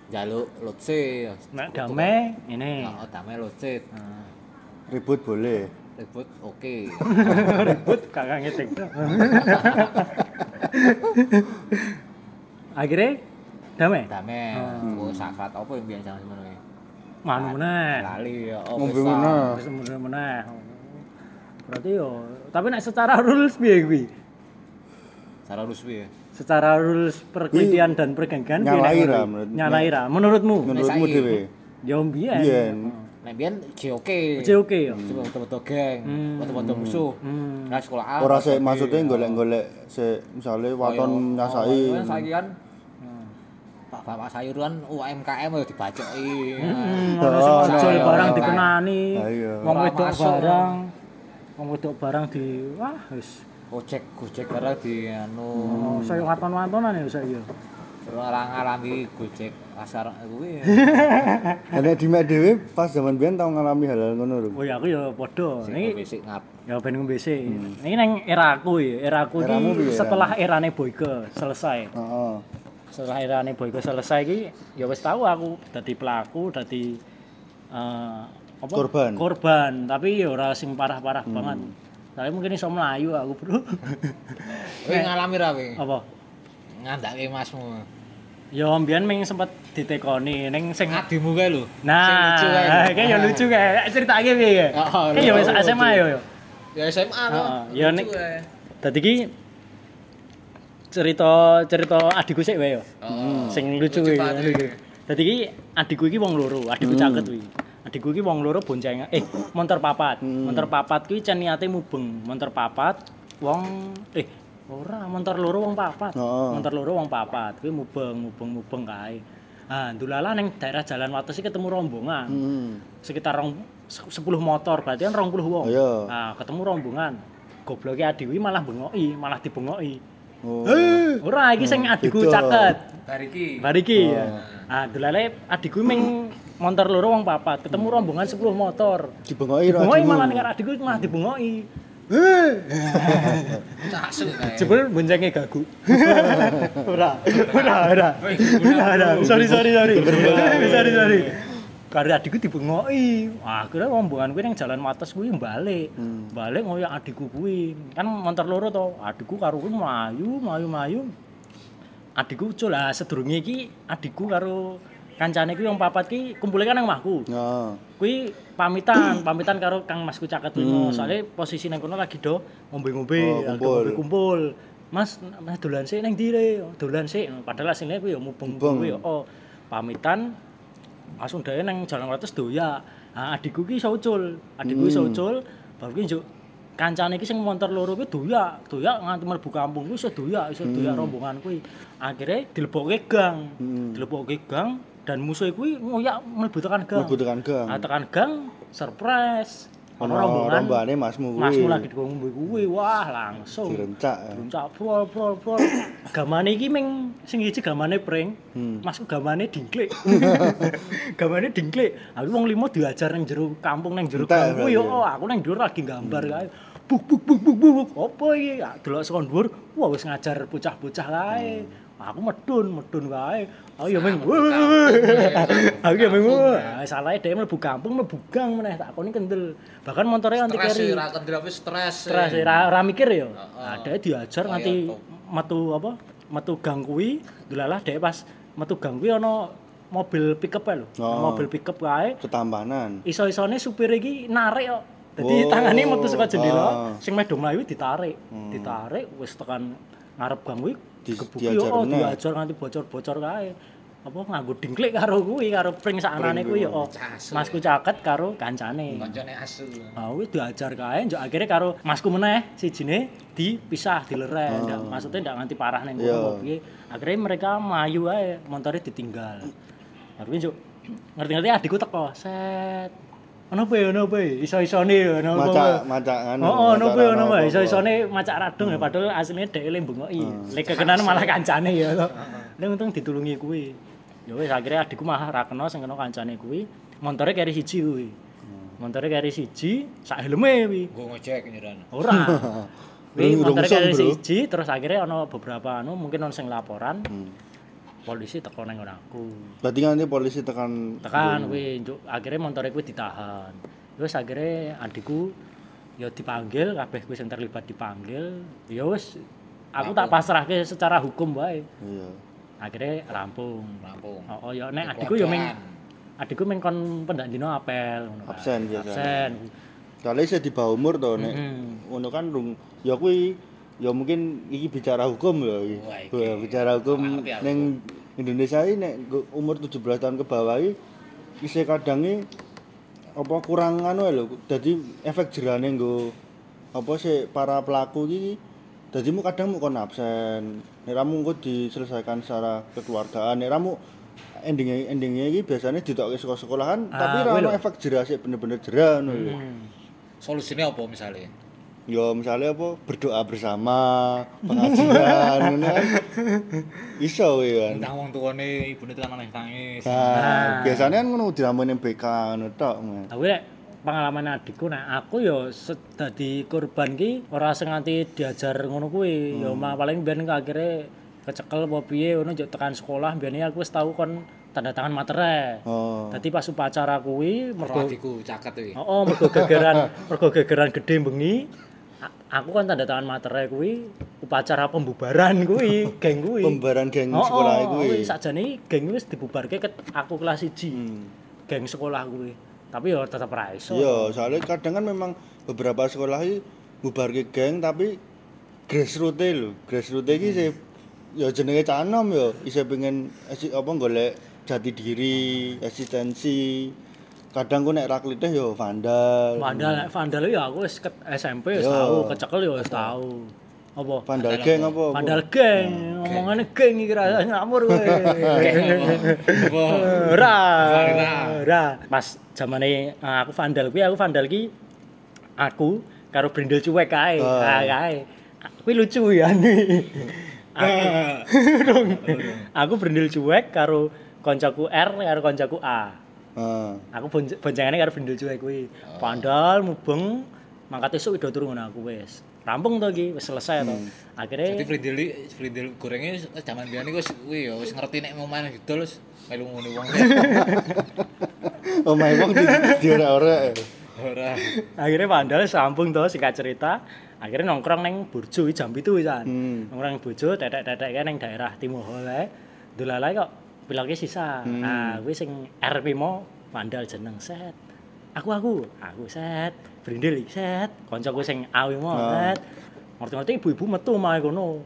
jaluk lotse. Nek damai ini. Oh, damai lotse. Ribut boleh. Ribut oke. (laughs) Ribut kakak ngetik. (laughs) Akhirnya damai. Damai. Oh, sakrat apa yang biasa iki? Manu meneh. Lali ya. Oh, Ngombe wis lah. meneh. Wis meneh meneh. Berarti yo, tapi nek secara rules piye kuwi? Cara ruswi ya. Secara rules perkuitian dan pergenggan piye Nyalai nek ra ngono? menurut- Nyalai ra menurutmu? Menurutmu saiki. dhewe? Ya mbiyen. Biyen. Nek biyen JOK. JOK ya. Foto-foto geng, Hmm. foto-foto musuh. Hmm. Nah, sekolah A. Ora sik foto B. maksudnya golek-golek sik misale waton Kaya- nyasai. oh, saiki kan Pak Bapak sayur kan UMKM ya dibacoki. Hmm, Oh, ono sing ojol ono, barang ono. dikenani. Ah, iya. Wong Ora wedok barang. Wong wedok barang di wah wis. Gojek Gojek barang di anu Oh, saya waton-watonan ya saya. orang ngalami Gojek asar kuwi. (laughs) Nek di mek dhewe pas zaman biyen tau ngalami hal-hal ngono lho. Oh ya aku ya padha. Niki basic ngap. ya ben ngombe sik. Ini nang era aku ya. Era aku Eramu iki setelah erane Boyke selesai. Heeh. Setelah erane Boyke selesai iki ya wis tahu aku dadi pelaku, dadi eh apa? Korban. Korban, tapi ya ora sing parah-parah banget. Saya mungkin iso melayu aku, Bro. (laughs) Kowe ngalami ra apa? Ngandake masmu. Ya mbiyen ming sempet ditekoni ning sing Adimu kae lho. Nah, Sing lucu kae. kayak ya lucu kayak ceritake piye ya? Oh, Kayak ya wis. SMA ya. ya. Ya SMA. Heeh, ya nek- kae. Dadi ki cerita cerita adikku sik wae ya. Heeh. Sing lucu iki. Dadi ki adikku iki wong loro, adikku caket kuwi. Adikku iki wong loro bonceng eh montor papat. Montor papat kuwi cen niate mubeng. Montor papat wong eh ora montor loro wong papat. Heeh. Montor loro wong papat kuwi mubeng mubeng mubeng kae. Ah, ndulala ning daerah Jalan Wates iki ketemu rombongan. Hmm. sekitar rong, se- 10 motor berarti kan 20 wong. Iya. Nah, ketemu rombongan. Gobloke adiwi malah bengoki, malah dibengoki. Oh. Ora iki sing adikku beda. caket. Bariki. Bariki ya. Ah, delale adikku ming montor loro wong papat, ketemu rombongan 10 motor. Dibengoki. Dibengoki malah ning adikku malah dibengoki. Jebul boncenge gagu. (laughs) ora, ora, ora. Ora, ora. Sorry, sorry, sorry. (laughs) sorry, sorry. Karo adikku dibengoki. Akhirnya rombongan kuwi ning jalan Wates kuwi balik. Balik ngoyak adikku kuwi. Kan montor loro to. Adikku karo kuwi mlayu, mlayu, mlayu. Adikku ucul lah sedurunge iki adikku karo kancane kuwi wong papat ki kumpule kan nang omahku. Nah. Kuwi pamitan, pamitan karo Kang Masku Caket Limo. Soale posisi nang kono lagi do ngombe-ngombe, Oh, lagi kumpul. kumpul. Mas, mas dolan sik ning ndi Le? Dolan sik. Padahal asline kuwi ya mubeng kuwi ya. Oh, pamitan langsung dhewe nang jalan ratus doya. Nah, adikku ki iso ucul. Adikku iso Hmm. ucul, baru ki njuk kancane iki sing montor loro kuwi doya, doya nganti mlebu kampung kuwi iso doya, iso doya rombongan kuwi. Akhire dilebokke gang. Hmm. Dilebokke gang dan musuh kuwi ngoyak mlebu tekan gang. Mlebu tekan gang. Ah, tekan gang surprise. Ono rombongan. rombongane masmu kuwi. Masmu lagi di ngombe kuwi. Wah, langsung. Direncak. ya. Direncak prol prol prol. (coughs) gamane iki ming sing iki gamane pring. Hmm. Masku gamane dingklik. (laughs) (laughs) gamane dingklik. Aku wong limo diajar nang jero kampung nang jero kuwi yo. ya? Aku nang dhuwur lagi gambar kae. Buk buk buk buk buk. Apa iki? Delok saka dhuwur, wah wis ngajar bocah-bocah kae. Aku medun, medun kae. Aku ya ming. Aku ya ming. Ah, Salahe dhewe mlebu kampung, mlebu gang meneh tak koni kendel. Bahkan montore anti Stres carry. sih, ra kendel tapi stres. Stres ora ora mikir ya. Ada diajar Oh, nganti toh. metu apa? Metu gang kuwi, delalah dhek pas metu gang kuwi ana mobil pickup lho. Oh. Mobil pickup kae Ketampanan. iso-isone supir iki narik kok. Dadi Oh. tangane metu saka jendela. Hmm. sing medho mlayu ditarik. Ditarik wis tekan ngarep gang kuwi Di- diajar oh meneh. diajar nganti bocor-bocor kae. Apa nganggo dingklik karo kuwi karo pring sakanane Pring kuwi oh. Casu. Masku caket karo kancane. Kancane asu. Ah, kuwi diajar kae, njok akhirnya karo masku meneh sijine dipisah, dileren. Ndak maksudnya ndak nganti parah ning kono Iya. piye. Akhirnya mereka mayu ae, montore ditinggal. Baru ki njok ngerti-ngerti adikku teko, set. Ono apa ya, ono apa ya? Iso-isone ya, ono apa. Macak macak anu. Oh, oh, ono apa ya, ono apa. apa-apa. Iso-isone macak radung ya, padahal asline dhek le bengoki. Lek kekenan malah kancane ya. Nek untung ditulungi kuwi. Ya wis akhirnya adikku mah ra kena sing kena kancane kuwi. Montore keri siji kuwi. Montore keri siji, sak helme kuwi. Gue ngecek nyiran. Ora. (laughs) Kuwi montore keri siji, terus akhirnya ana beberapa anu mungkin ana sing laporan. Hmm. Polisi teko nang aku. Berarti nanti polisi tekan tekan kuwi akhirnya montore kuwi ditahan terus akhirnya adikku ya dipanggil kabeh kuwi sing terlibat dipanggil ya wis aku tak pasrahke secara hukum wae Iya. akhirnya rampung Rampung. oh, oh ya nek adikku ya ming adikku ming kon pendak dino apel ngono. Absen biasa. absen Kali saya di bawah umur to nek ngono kan rung ya kuwi ya mungkin iki bicara hukum ya iki. Wah, bicara hukum ning Indonesia ini nek umur 17 tahun ke bawah iki isih kadange apa kurang anu lho dadi efek jerane nggo apa sih para pelaku iki dadi mu kadang mu kon absen nek ramu engko diselesaikan secara kekeluargaan nek ramu endingnya endingnya iki biasanya ditokke sekolah sekolahan Ah, tapi kuwi ra ono lho. efek jerah sih bener-bener jerah ngono lho Solusinya apa misalnya? Ya misalnya apa berdoa bersama pengajian (laughs) ngono kan iso kuwi kan Tentang wong tuane ibune tekan nangis nangis. Nah, biasanya kan ngono dirampun yang BK ngono tok. Tapi nek pengalaman adikku nah aku se- dadi korban ki ora senganti diajar ngono kuwi ya mah paling biyen akhirnya kecekel apa piye ngono njuk tekan sekolah biyen aku wis tau kon tanda tangan materai Oh. Dadi pas upacara kuwi Mergo caket iki. Oh, oh mergo gegeran (laughs) mergo gegeran gede bengi aku kan tanda tangan materai kuwi upacara pembubaran kuwi (laughs) geng kuwi. Pembaran geng Oh, sekolah oh, kuwi sakjane geng wis dibubarke ket aku kelas 1 Hmm. geng sekolah kuwi. Tapi ya tetep ra iso. Iya, soalnya kadang kan memang beberapa sekolah iki bubarke geng tapi grassroots lho. Grassroots iki sih ya jenenge cah enom ya. Isih pengen apa golek jati diri, eksistensi. Kadang ku nek ra klitih ya vandal. Vandal, nek vandal ya aku wis ke SMP wis Yo. tau, kecekel ya wis tau. Apa? Vandal geng apa? apa? Vandal geng, ngomongane geng iki ra ngamur kowe. (laughs) Apa? Ora. Pas zamane eh, aku vandal kuwi aku vandal ki aku karo brindel cuek kae. Oh. Ah kae. Kuwi lucu ya. (laughs) Aku, (laughs) aku brindel cuek karo koncoku R karo koncoku A. Heeh. Aku bonj- boncengannya karo bendel cuek kuwi. Pandal mubeng mangkat esuk udah turun ngono aku wis. Rampung to iki, wis selesai to. Akhirnya Jadi frindel frindel gorengnya zaman biyen iku wis kuwi ya wis ngerti nek mau main gitu terus melu ngono wong. (laughs) Oh, main wong di di ora-ora. Ora. akhirnya pandal sambung to singkat cerita. Akhirnya nongkrong neng Burjo jam itu wisan. Hmm. Nongkrong Burjo tetek-tetek neng daerah Timoho kae. Dolalai kok pilake sisa. Hmm. Nah, kuwi sing RP mo pandal jeneng set. Aku aku, aku set. Brindel set. Kancaku sing awi mo Oh. set. Ngerti-ngerti ibu-ibu metu omahe kono.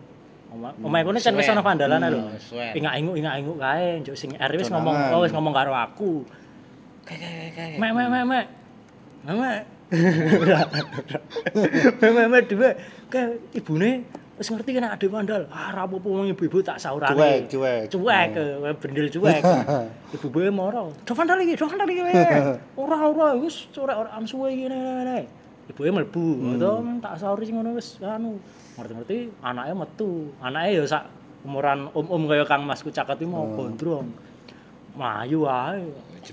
Oma- Omahe kono kan wis ana vandalan lho. Hmm. Ingak-inguk ingak-inguk kae, njuk sing R wis ngomong, oh wis ngomong karo aku. Mek mek mek. Mek. Mek mek mek dhewe ke ibune wis ngerti kan ade mandal. Ah ra apa-apa wong ibu-ibu tak saurane. Cuek, cuek. Cuek, eh, brendel cuek. (laughs) Ibu-ibu moro. Do vandal iki, do vandal iki. kowe." (laughs) Ora ora wis ora ora am suwe iki ngene. Ibuke mlebu, to tak sauri sing ngono wis anu. Ngerti-ngerti anake metu. Anake ya sak umuran om-om kaya Kang Masku Caket iki mau gondrong. Melayu ae.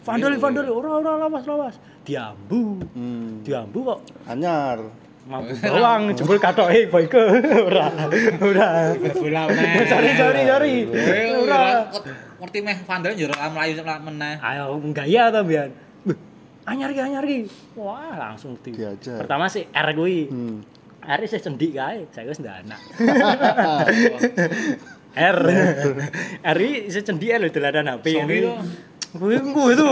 Vandal vandal ora ora lawas lawas. Diambu. Hmm. Diambu kok Anyar. Mampu (laughs) bawang jebul katoke boyke (laughs) ora ora bola meneh. (laughs) Sorry, sorry, sorry. Eh, Ora. ora ngerti meh vandal njero mlayu meneh. ayo gaya to bian Beh, anyar ki anyar ki wah langsung di Diajar. pertama sih R kuwi Hmm. R sih cendik kae saya wis ndak anak R R iki isih cendik lho dolanan HP to. Kuwi kuwi itu.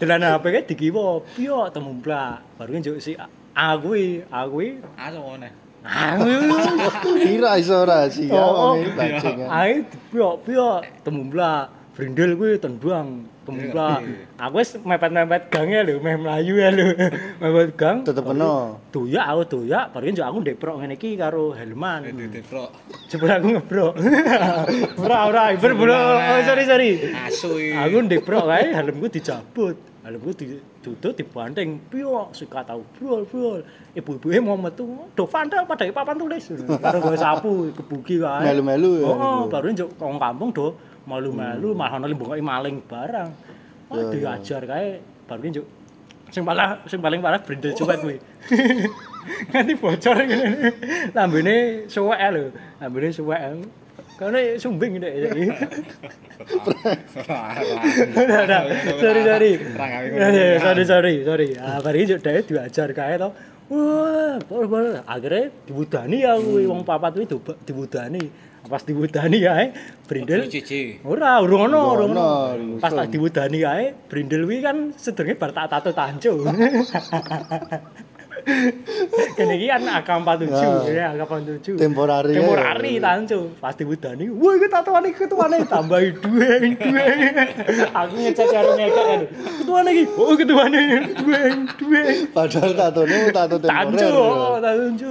Dolanan HP kae dikiwa piyo temumplak. Baru njuk si A kuwi, A kuwi. Aso meneh. Ah kuwi. Kira iso ora sih ya Oh, oh. wong iki bajingan. Ae piyo-piyo temumplak. Brindel kuwi tendang temumplak. Aku wis mepet-mepet gange lho, meh mlayu ya lho. (laughs) Mepet gang. Tetep kena. Doyak aku doyak, baru njuk aku ndeprok ngene iki karo Helman. Bro. Jebul aku ngebrok. (laughs) ora ora, ibar bro. Oh, sorry sorry. Asu. Aku ndeprok kae helmku dijabut. Helmku didudut dibanting. Piyo suka tau brol brol. Ibu-ibuke mau metu, do vandal pada papan tulis. Karo (laughs) gue sapu kebuki kae. Melu-melu ya, Oh, baru njuk kong kampung do malu-malu malah ono limbongoke maling barang. Wah, diajar kae baru njuk sing paling sing paling parah brindel cuek (laughs) kuwi. Nganti bocor ngene. (laughs) Lambene suwek lho. Lambene suwek. Karena sumbing deh jadi. Udah, (laughs) udah. Sorry, sorry. Sorry, sorry, sorry. Ah, bari juk dhewe diajar kae to. Wah. Akhirnya diwudani aku wong papat kuwi doba- diwudani. Pas diwudani kae brindel. Ora, urung ono, urung ono. Pas tak diwudani kae, brindel kuwi kan sedurunge bar tak tato tancu. (laughs) Kene iki kan AK47 Nah. ya, AK47. Temporari ya. Temporari tancu. Pasti budani. Wah, iki tatoan iki ketuane tambahi dueng, dueng. Aku ngecat karo ngekek kan. Ketuane iki. Oh, ketuane dueng, dueng. Padahal tatone tato Tancu, temporer. oh, tancu.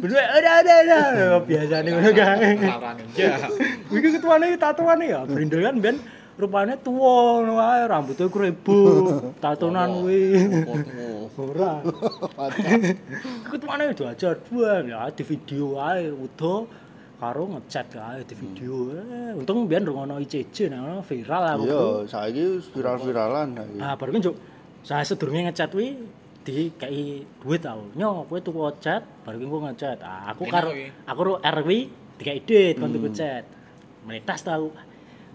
Bener ada ada ada. Biasane ngono kae. Ninja. Iki ketuane tatoane ya, brindel kan ben rupane tuwa ngono wae, rambutnya kribo, (laughs) tatonan kuwi. Ora. Ketuane diajar dua ya di video ae udo karo ngecat kae di video. Eh, untung biyen rungono nang ngono viral aku. Iya, saiki viral-viralan. Nah, baru kan juk saya sedurunge ngecat kuwi di kei duit tau. Nyo, kowe tuku cat, baru engko ngecat. Ah, aku karo aku ro R kuwi dikai duit kon tuku cat. Meletas tau.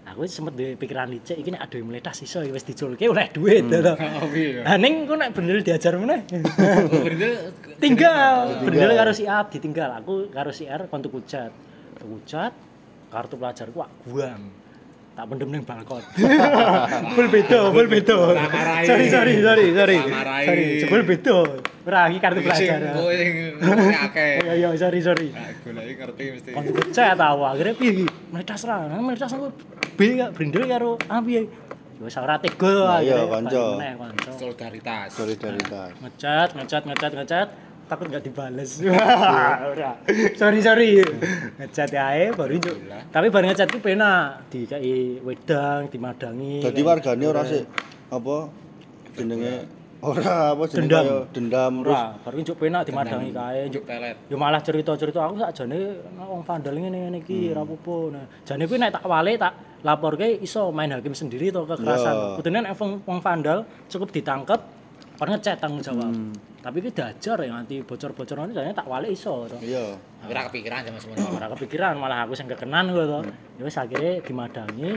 Aku sempet duwe pikiran licik iki nek aduh meletas iso wis diculke oleh duit to. Oh iya. Lah ning kok nek bener diajar meneh. (laughs) Oh, Berarti (laughs) tinggal bener karo si Ab ditinggal aku karo si R kon tuku cat tuku cat kartu pelajarku wak guam tak pendem ning balkon. (laughs) Full beda full beda. Sorry sorry sorry sorry. Sorry sebel beda. Ora iki kartu pelajaran. kowe sing (laughs) akeh. iya iya sorry sorry. Goleki ngerti mesti. kon tuku cat tau akhirnya piye iki? Meletas ra Nah, meletas aku B gak brindel karo A piye? Wis ora tega iya, kanca. Solidaritas. Solidaritas. ngecat ngecat ngecat ngecat takut nggak dibales. (laughs) Ora. Sorry sorry. Ngecat ya baru njuk. Tapi baru ngecat itu pena di kayak wedang dimadangi Jadi wargane ora sik apa jenenge ora apa jenenge Dendam. kaya dendam terus ora baru njuk pena dimadangi kae njuk Juk pelet. yo malah cerita-cerita aku sakjane nek wong vandal ngene ngene iki ora apa-apa. Nah jane kuwi nek tak wale tak laporke iso main hakim sendiri to Iya. kekerasan kudune nek wong vandal cukup ditangkep kon ngecet tanggung jawab tapi ki diajar ya nanti bocor-bocoran jane tak wale iso to iya. Tapi ora kepikiran sama semono. ora kepikiran malah aku sing kekenan gue to ya wis akhirnya dimadangi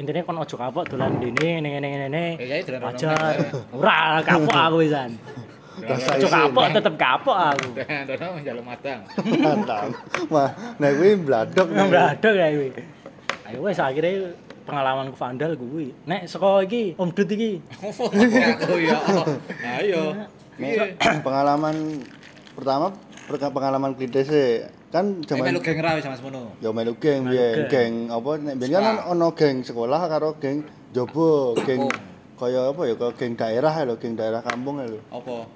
intinya kon ojo kapok dolan dene ngene ngene ngene ya, dolan wajar ora kapok aku Rasa ojo kapok tetep kapok aku (laughs) Dono njaluk madang. Mantap. Wah, nah kuwi bladok. Mbladok ya kuwi. Ayo wis akhirnya pengalaman vandal kuwi. Nek saka iki Om Dut iki (laughs) Aku ya. Ayo. Piye? (clears throat) pengalaman pertama pengalaman klite sih kan Kayak melu zaman geng ra wis sama semono. ya melu geng biyen geng. geng apa nek biyen kan ono geng sekolah karo geng jobo geng Oh. kaya apa ya kaya geng daerah ya lho geng daerah kampung ya lho Apa?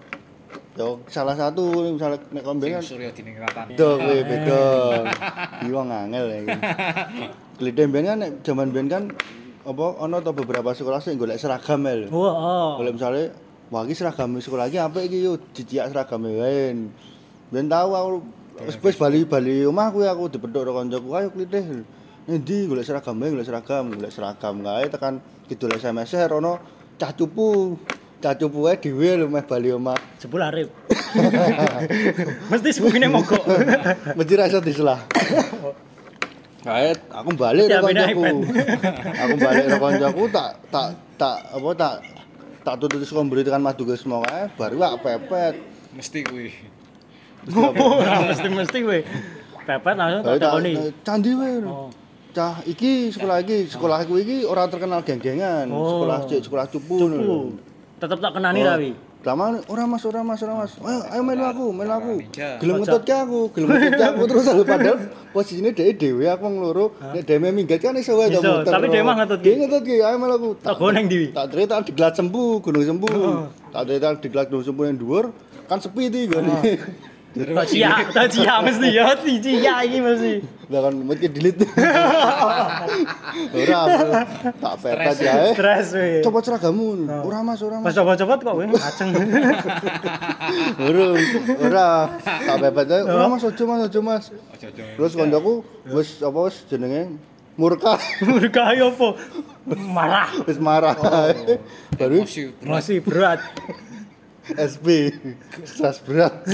ya salah satu misalnya nek kon biyen kan Surya Diningkratan. beda kuwi beda iki wong angel ya iki (laughs) klite biyen kan nek zaman biyen kan apa ono to beberapa sekolah sing golek seragam ya lho Wah, oh. Kalau misalnya, wah ini seragam sekolah lagi apa iki yuk diciak seragam lain. Ben tahu aku wis bali bali omah kuwi aku dipethuk karo kancaku ayo klitih. Endi golek seragam golek seragam, golek seragam kae tekan kidul SMS rono cah cupu. Cah cupu ae dhewe lho meh bali omah. (laughs) Jebul arep. (laughs) Mesti sebugine mogok. (laughs) Mesti ra iso diselah. Kae aku balik Ya, karo kancaku. iPad. aku balik karo kancaku tak tak tak apa tak tak tutup sekolah beri tekan madu ke semua kae baru aku pepet. Mesti kuwi. Ngopo ora mesti-mesti kowe. Pepet langsung tak tak takoni. candi wae. Oh. Cah iki sekolah iki, sekolah aku iki ora terkenal geng-gengan, Oh. sekolah cek sekolah cupu. Cupu. Tetep tak kenani ra wi. Pertama, ora mas, ora mas, ora mas. Ayo, ayo melu aku, melu aku. Gelem ngetut ke aku, gelem ngetut ke aku terus aku padahal posisine dhek dhewe aku wong loro. Nek dhewe minggat kan iso wae muter. tapi dhewe mah ngetut ki. Dia ngetut ki, ayo melu aku. Tak go nang ndi? Tak cerita di Glat Sempu, Gunung Sempu. Oh. Tak cerita di Glat Gunung Sempu yang dhuwur, kan sepi iki gone. (laughs) Tak cia, tak cia mesti ya, tak cia iki mesti. Lah kan mesti delete. Ora, tak pepet ya. eh. Stres we. Coba seragamu. Ora Mas, ora Mas. coba-coba kok kowe ngaceng. Ora, ora. Tak pepet ae. Ora Mas, ojo Mas, ojo Mas. Terus kancaku wis apa wis jenenge murka. Murka yo apa? Marah. Wis marah. Baru Emosi berat. SP. Stres berat.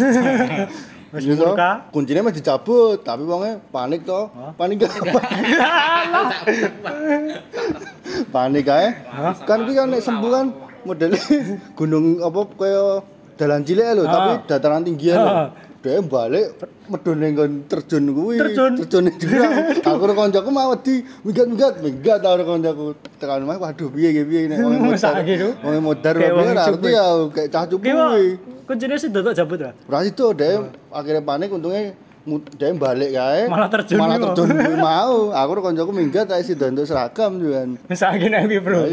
Wis murka. Kuncinya mah dicabut, tapi wonge panik to. Panik apa? (laughs) panik kae. Kan kuwi kan nek sembuh kan modele (laughs) gunung apa kaya dalan cilik lho, tapi dataran tinggi lho. Dia balik medun nggon terjun kuwi. Terjun? terjun jurang. (laughs) Aku karo kancaku mau wedi, minggat-minggat, minggat karo kancaku. Tekan omah waduh piye iki piye nek (laughs) wong modar. Wong modar piye cupu. ngerti ya kayak cah cupu kuwi. kuncine sih dotok jabut ra. Ora itu dia akhirnya panik untungnya dia balik kae. Malah terjun Malah terjun (laughs) mau. Aku karo kancaku minggat ae sida untuk seragam juga. Sakit nek Bro.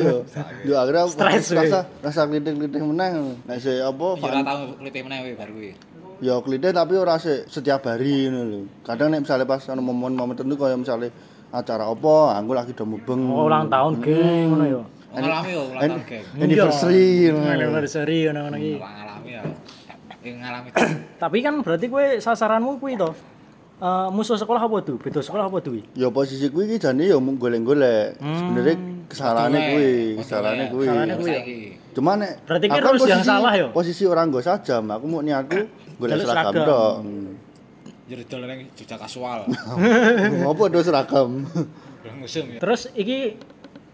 Yo akhirnya rasa rasa klitik-klitik meneh. Nek apa ora tau klite meneh kowe bar kuwi. Ya klite tapi ora sik setiap hari ngono lho. Kadang nek misalnya pas ana momen-momen tertentu kaya misalnya acara apa, aku lagi do mubeng. Oh, ulang tahun geng ngono ya. Ngalami yo ulang tahun geng. Anniversary ngono. Anniversary ngono-ngono iki. Ora ngalami ya. (coughs) Ngalami Tapi kan berarti kowe sasaranmu kuwi to. Eh, musuh sekolah apa tuh? Beda sekolah apa tuh? Ya posisi kuwi iki jane ya mung golek-golek. Sebenarnya kesalahannya kuwi, kesalahannya kuwi. Kesalahannya kuwi ya? saiki. Cuma nek Berarti kan Rus yang salah ya? Posisi orang nggo sajam, aku mau niatku golek Jaluk seragam. Hmm. Jadi dolan ning Jogja kasual. (laughs) Ngopo do seragam? Ya. Terus iki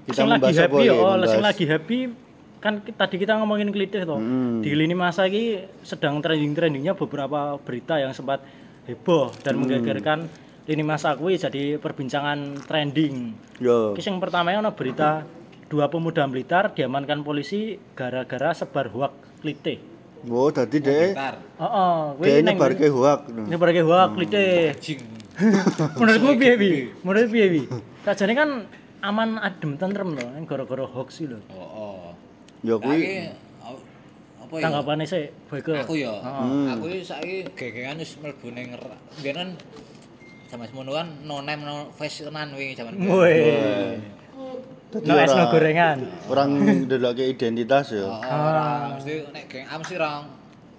Kita lagi happy ya, ya, oh, sing lagi happy kan tadi kita ngomongin klitih toh. Hmm. Di lini masa ini sedang trending-trendingnya beberapa berita yang sempat heboh dan Hmm. menggegerkan lini masa kuwi jadi perbincangan trending. Yo. Ki sing pertama ana berita dua pemuda Blitar diamankan polisi gara-gara sebar hoak klitih. Oh, dadi dhek Bentar. Heeh, kuwi dhek neng nyebarke hoak. nyebarke hoak klitih. Anjing. (laughs) Menurutmu piye Bi? Menurut piye Bi? Sajane kan aman adem tentrem loh, yang gara-gara hoax iki lho. Oh, oh. Yo Saiki kuwi apa ya? Tanggapannya sih, Boyke. Aku ya. Hmm. Aku iki saiki gegengan wis mlebu ning biyen kan zaman semono kan no name no face tenan wingi zaman. Woi. dadi No es no gorengan. orang ndelokke identitas yo. Oh, ora mesti nek geng A mesti ra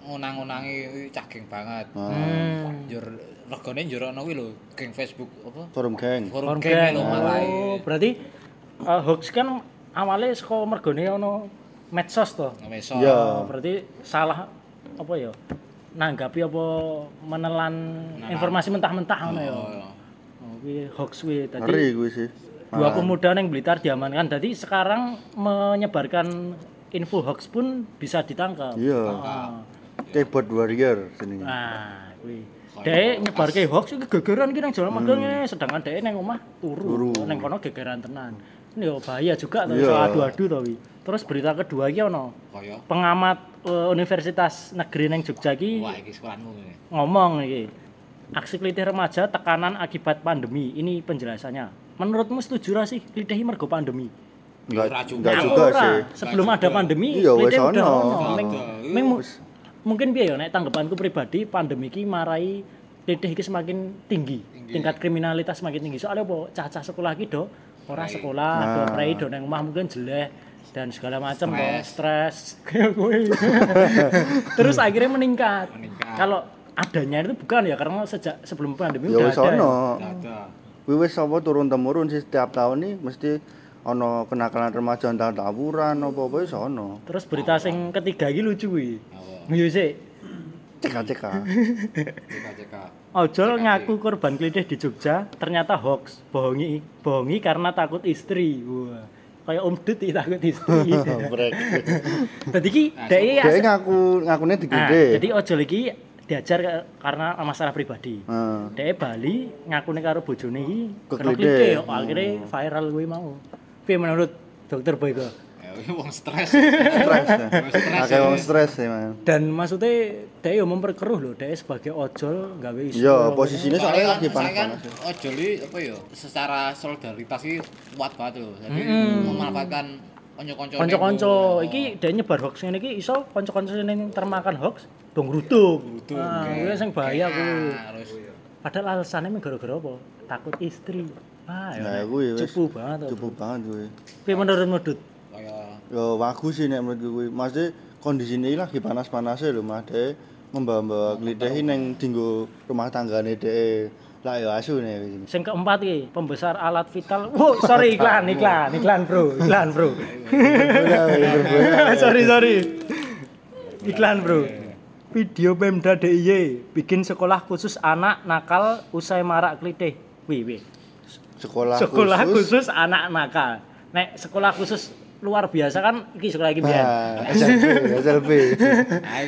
ngunang-ngunangi kuwi cah geng banget. Hmm. Njur regane njur ana kuwi lho, geng Facebook apa? Forum geng. Forum Forum geng geng. lho malah. Oh, berarti eh, hoax kan awalnya saka mergone ono medsos to. Ngemeso. Iya. Oh, berarti salah apa ya? Nanggapi apa menelan informasi mentah-mentah ngono ya. Oh, Oh, kuwi hoax kuwi tadi. Ngeri kuwi sih. Dua pemuda yang Blitar diamankan. Jadi sekarang menyebarkan info hoax pun bisa ditangkap. Iya. Ah. Keyboard warrior jenenge. Nah, kuwi. Dek nyebarke hoax iki gegeran ki nang jalan magang ini, sedangkan dek nang omah turu. Nang kono gegeran tenan. Ini yo bahaya juga to, Iya. iso adu-adu to. Terus berita kedua iki ono Kaya pengamat eh, Universitas Negeri nang Jogja iki wah iki sekolahmu ini. ngomong iki. Aksi klitih remaja tekanan akibat pandemi. Ini penjelasannya. Menurutmu setuju ra sih klitih mergo pandemi? Enggak juga. enggak sih. Sebelum ada pandemi, Iya, wes ono. Ming- mungkin piye ya nek tanggapanku pribadi pandemi iki marai klitih iki semakin tinggi. Tingkat kriminalitas semakin tinggi. Soalnya apa? Cacah sekolah iki do ora sekolah, do Nah. prei do nang omah mungkin jelek dan segala macam Stres. kayak (laughs) gue. Terus akhirnya meningkat. Meningkat. Kalau adanya itu bukan ya karena sejak sebelum pandemi Ya udah ada. ono. Ada. Kuwi wis apa turun temurun sih setiap tahun nih mesti ono kenakalan remaja entah tawuran apa-apa wis ono. Terus berita sing ketiga iki lucu kuwi. Apa? Iya sih. Cek-cek. CK-CK. Ojol ngaku korban klitih di Jogja ternyata hoax, bohongi bohongi karena takut istri. Wah. Kayak Om Dut iki takut istri. (laughs) Dadi iki dhek Dia ngaku ngakune digede. jadi ojol iki diajar karena masalah pribadi. Heeh. Dhek Bali ngakune karo bojone iki kena Keklitih. klitih, oh, akhirnya viral kuwi mau. Piye menurut Dokter Boyko? Ya wong stres. Stres. stres, Akeh wong stres ya, Man. Dan maksudnya dhek yo memperkeruh lho, dhek sebagai ojol gawe isu. Iya, posisinya Soalnya lagi saya kan panas-panas. ojo li apa ya secara solidaritas iki kuat banget loh. Jadi memanfaatkan konco-konco. Kanca-kanca iki dhek nyebar hoax ngene iki iso kanca-kanca sing termakan hoax dong ngrutuk. Ngrutuk, Ah, oke. kuwi sing bahaya kuwi. Terus Padahal alasannya emang gara-gara apa? Takut istri. Ah, Nah, ya. kuwi wis Cupu banget. cukup banget kuwi. Piye menurutmu, Dut? Yo wagu sih nek menurut kuwi. Maksudnya kondisi ini lagi panas-panasnya lho, Mas. Dek membawa-bawa klitih ning dinggo rumah tanggane dek. Lah yo asu nih. Sing keempat iki, pembesar alat vital. Wow, sorry iklan, iklan, iklan, Bro. Iklan, Bro. sorry, sorry. Iklan, Bro. Video Pemda DIY bikin sekolah khusus anak nakal usai marak klitih. Wih, wih. Sekolah, Sekolah khusus. khusus anak nakal. Nek sekolah khusus luar biasa kan iki sekolah iki biyen. Nah, SLB, SLB. Nah,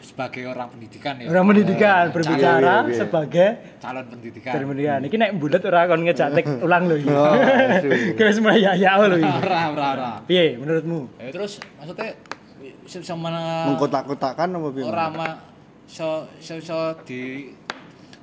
sebagai orang pendidikan ya. Orang pendidikan berbicara Iya, iya, iya. sebagai calon pendidikan. pendidikan. Iki nek bulet ora kon ngejatek (laughs) ulang lho iki. Oh. (laughs) Kira semua ya ya lho iki. Ora, ora, ora. Piye menurutmu? Ya terus maksudnya sama Mengkotak-kotakan apa piye? ora ma so so, so di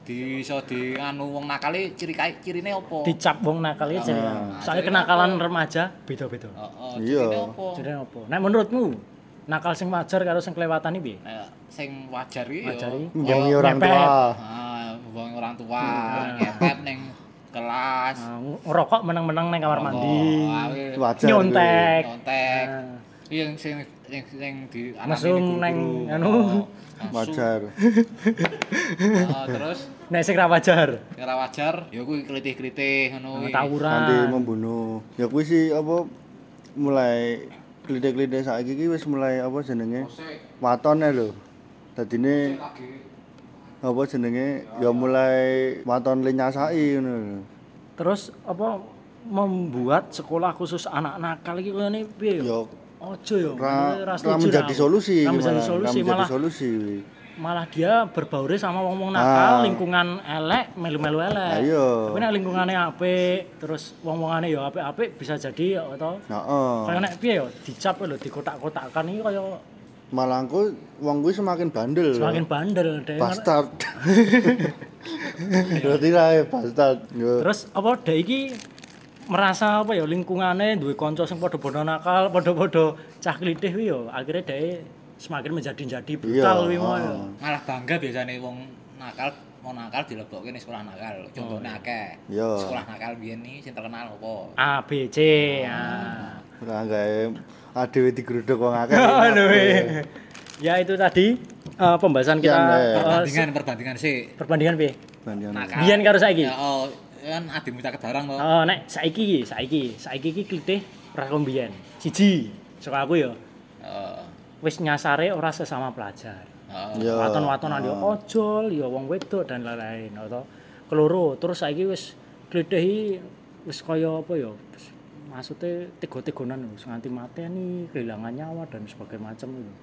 di so di anu wong nakali ciri kai cirine opo? Dicap wong nakal ya jadi. Soalnya kenakalan remaja beda-beda. Heeh, Iya. cirine apa? Nek menurutmu nakal sing wajar karo sing kelewatan iki piye? Nah, sing wajar iki Wajar yo Mbongi orang tua. ah wong orang tua ngepet ning kelas. Nah, ngerokok meneng-meneng nang kamar mandi. Wajar. Nyontek. Nyontek. Nah. Iya sing sing sing di anak anu. Oh, mesum. Wajar. (laughs) Terus Nek sing ra wajar, kira wajar ya kuwi klitih-klitih ngono kuwi. Nanti tawuran. membunuh. Ya kuwi sih apa mulai klide-klide saiki iki wis mulai apa jenenge? Watone lho. Dadine apa jenenge? Ya mulai waton le nyasaki ngono. Terus apa membuat sekolah khusus anak nakal iki kene piye Ya yo? Ojo yo. ra Ra ra menjadi solusi Ra menjadi ra solusi malah solusi. Malah dia berbauri sama wong-wong nakal, Ah. lingkungan elek, melu-melu elek. Ayo. Tapi nek lingkungannya apik, terus wong-wongane yo apik-apik bisa jadi ya to. Heeh. Kayak nek piye yo dicap lho dikotak-kotakkan iki kaya Malah engko wong kuwi semakin bandel. lho. semakin bandel deh. bastard. (laughs) Berarti lah ya bastard. Yo. Terus apa dek iki merasa apa ya lingkungannya duwe kanca sing padha-padha nakal, padha-padha cah klithih kuwi ya akhirnya dek semakin menjadi-jadi brutal Iya, mau. ya. heeh. Malah bangga biasanya wong nakal mau nakal dilebokke ning sekolah nakal. Contohnya akeh. Iya. Sekolah nakal biyen iki sing terkenal apa? A B C. Ah. Ora gawe adewe digeruduk wong akeh. (laughs) Eh. Ya itu tadi eh, pembahasan kita eh, Perbandingan perbandingan sih. perbandingan piye? Bandingan. Nakal. Biyen karo saiki. Ya oh, kan adimu tak kedarang to. Oh, nek saiki iki, saiki, saiki iki ora kaya mbiyen. Siji, saka aku ya. Wis nyasare ora sesama pelajar. Heeh. Ya. waton-watonan ya ojol ya wong wedok dan lain-lain atau keloro terus saiki wis gledeh iki wis kaya apa ya maksudnya tego-tegonan wis nganti mateni kehilangan nyawa dan sebagainya macam itu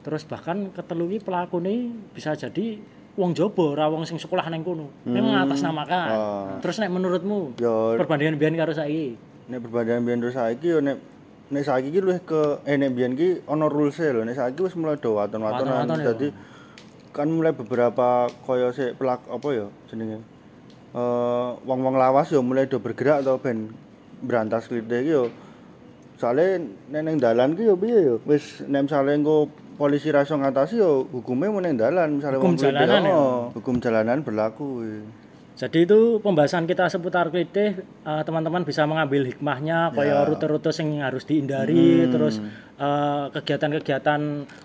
terus bahkan ketelu iki pelakune bisa jadi wong jaba ora wong sing sekolah nang kono memang atas namakan Ah. terus nek menurutmu Ya perbandingan biyen karo saiki nek perbandingan biyen terus saiki yo nek nek saiki ki luwih ke eh nek biyen ki ana rules e lho nek saiki wis mulai do waton-watonan Waton-waton ya. dadi kan mulai beberapa kaya sik pelak apa ya jenenge eh wong-wong lawas yo mulai do bergerak to ben berantas klite iki yo soalnya nek ning dalan ki yo piye yo wis nek misale engko polisi ra iso ngatasi yo hukume mau ning dalan misale Hukum jalanan ya? oh, hukum jalanan berlaku kuwi. Jadi itu pembahasan kita seputar klitih eh, teman-teman bisa mengambil hikmahnya kaya rute-rute sing harus dihindari terus eh, kegiatan-kegiatan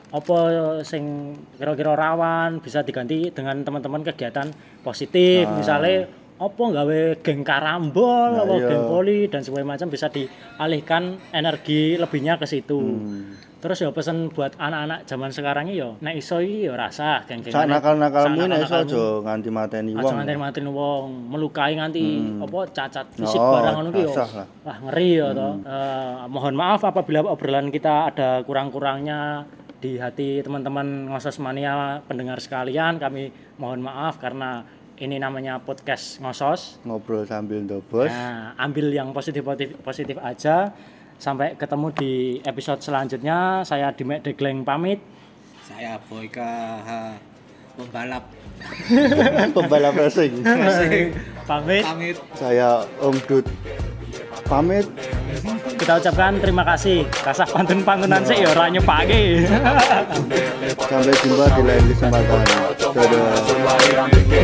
apa sing kira-kira rawan bisa diganti dengan teman-teman kegiatan positif. Misalnya apa gawe geng karambol Nah, apa iya. geng poli dan sebagainya macam bisa dialihkan energi lebihnya ke situ. Terus ya pesen buat anak-anak zaman sekarang ya nek iso iki ya rasa geng-gengan. Sak nakal-nakalmu nek iso aja nganti mateni Aja wong. nganti matiin wong, melukai nganti apa cacat fisik Oh, barang ngono ki yo. Wah, ngeri ya toh. Eh, mohon maaf apabila obrolan kita ada kurang-kurangnya di hati teman-teman ngosos mania pendengar sekalian. Kami mohon maaf karena ini namanya podcast ngosos. ngobrol sambil ndobos. Nah, ambil yang positif positif, positif aja. Sampai ketemu di episode selanjutnya. Saya Dimek Degleng pamit. Saya Boyka ha, pembalap (laughs) Pembalap racing. pamit. pamit. Saya Om Dut pamit. Kita ucapkan terima kasih. Kasah pantun pantunan sih ya ora nyepake. Sampai jumpa di lain kesempatan. Dadah.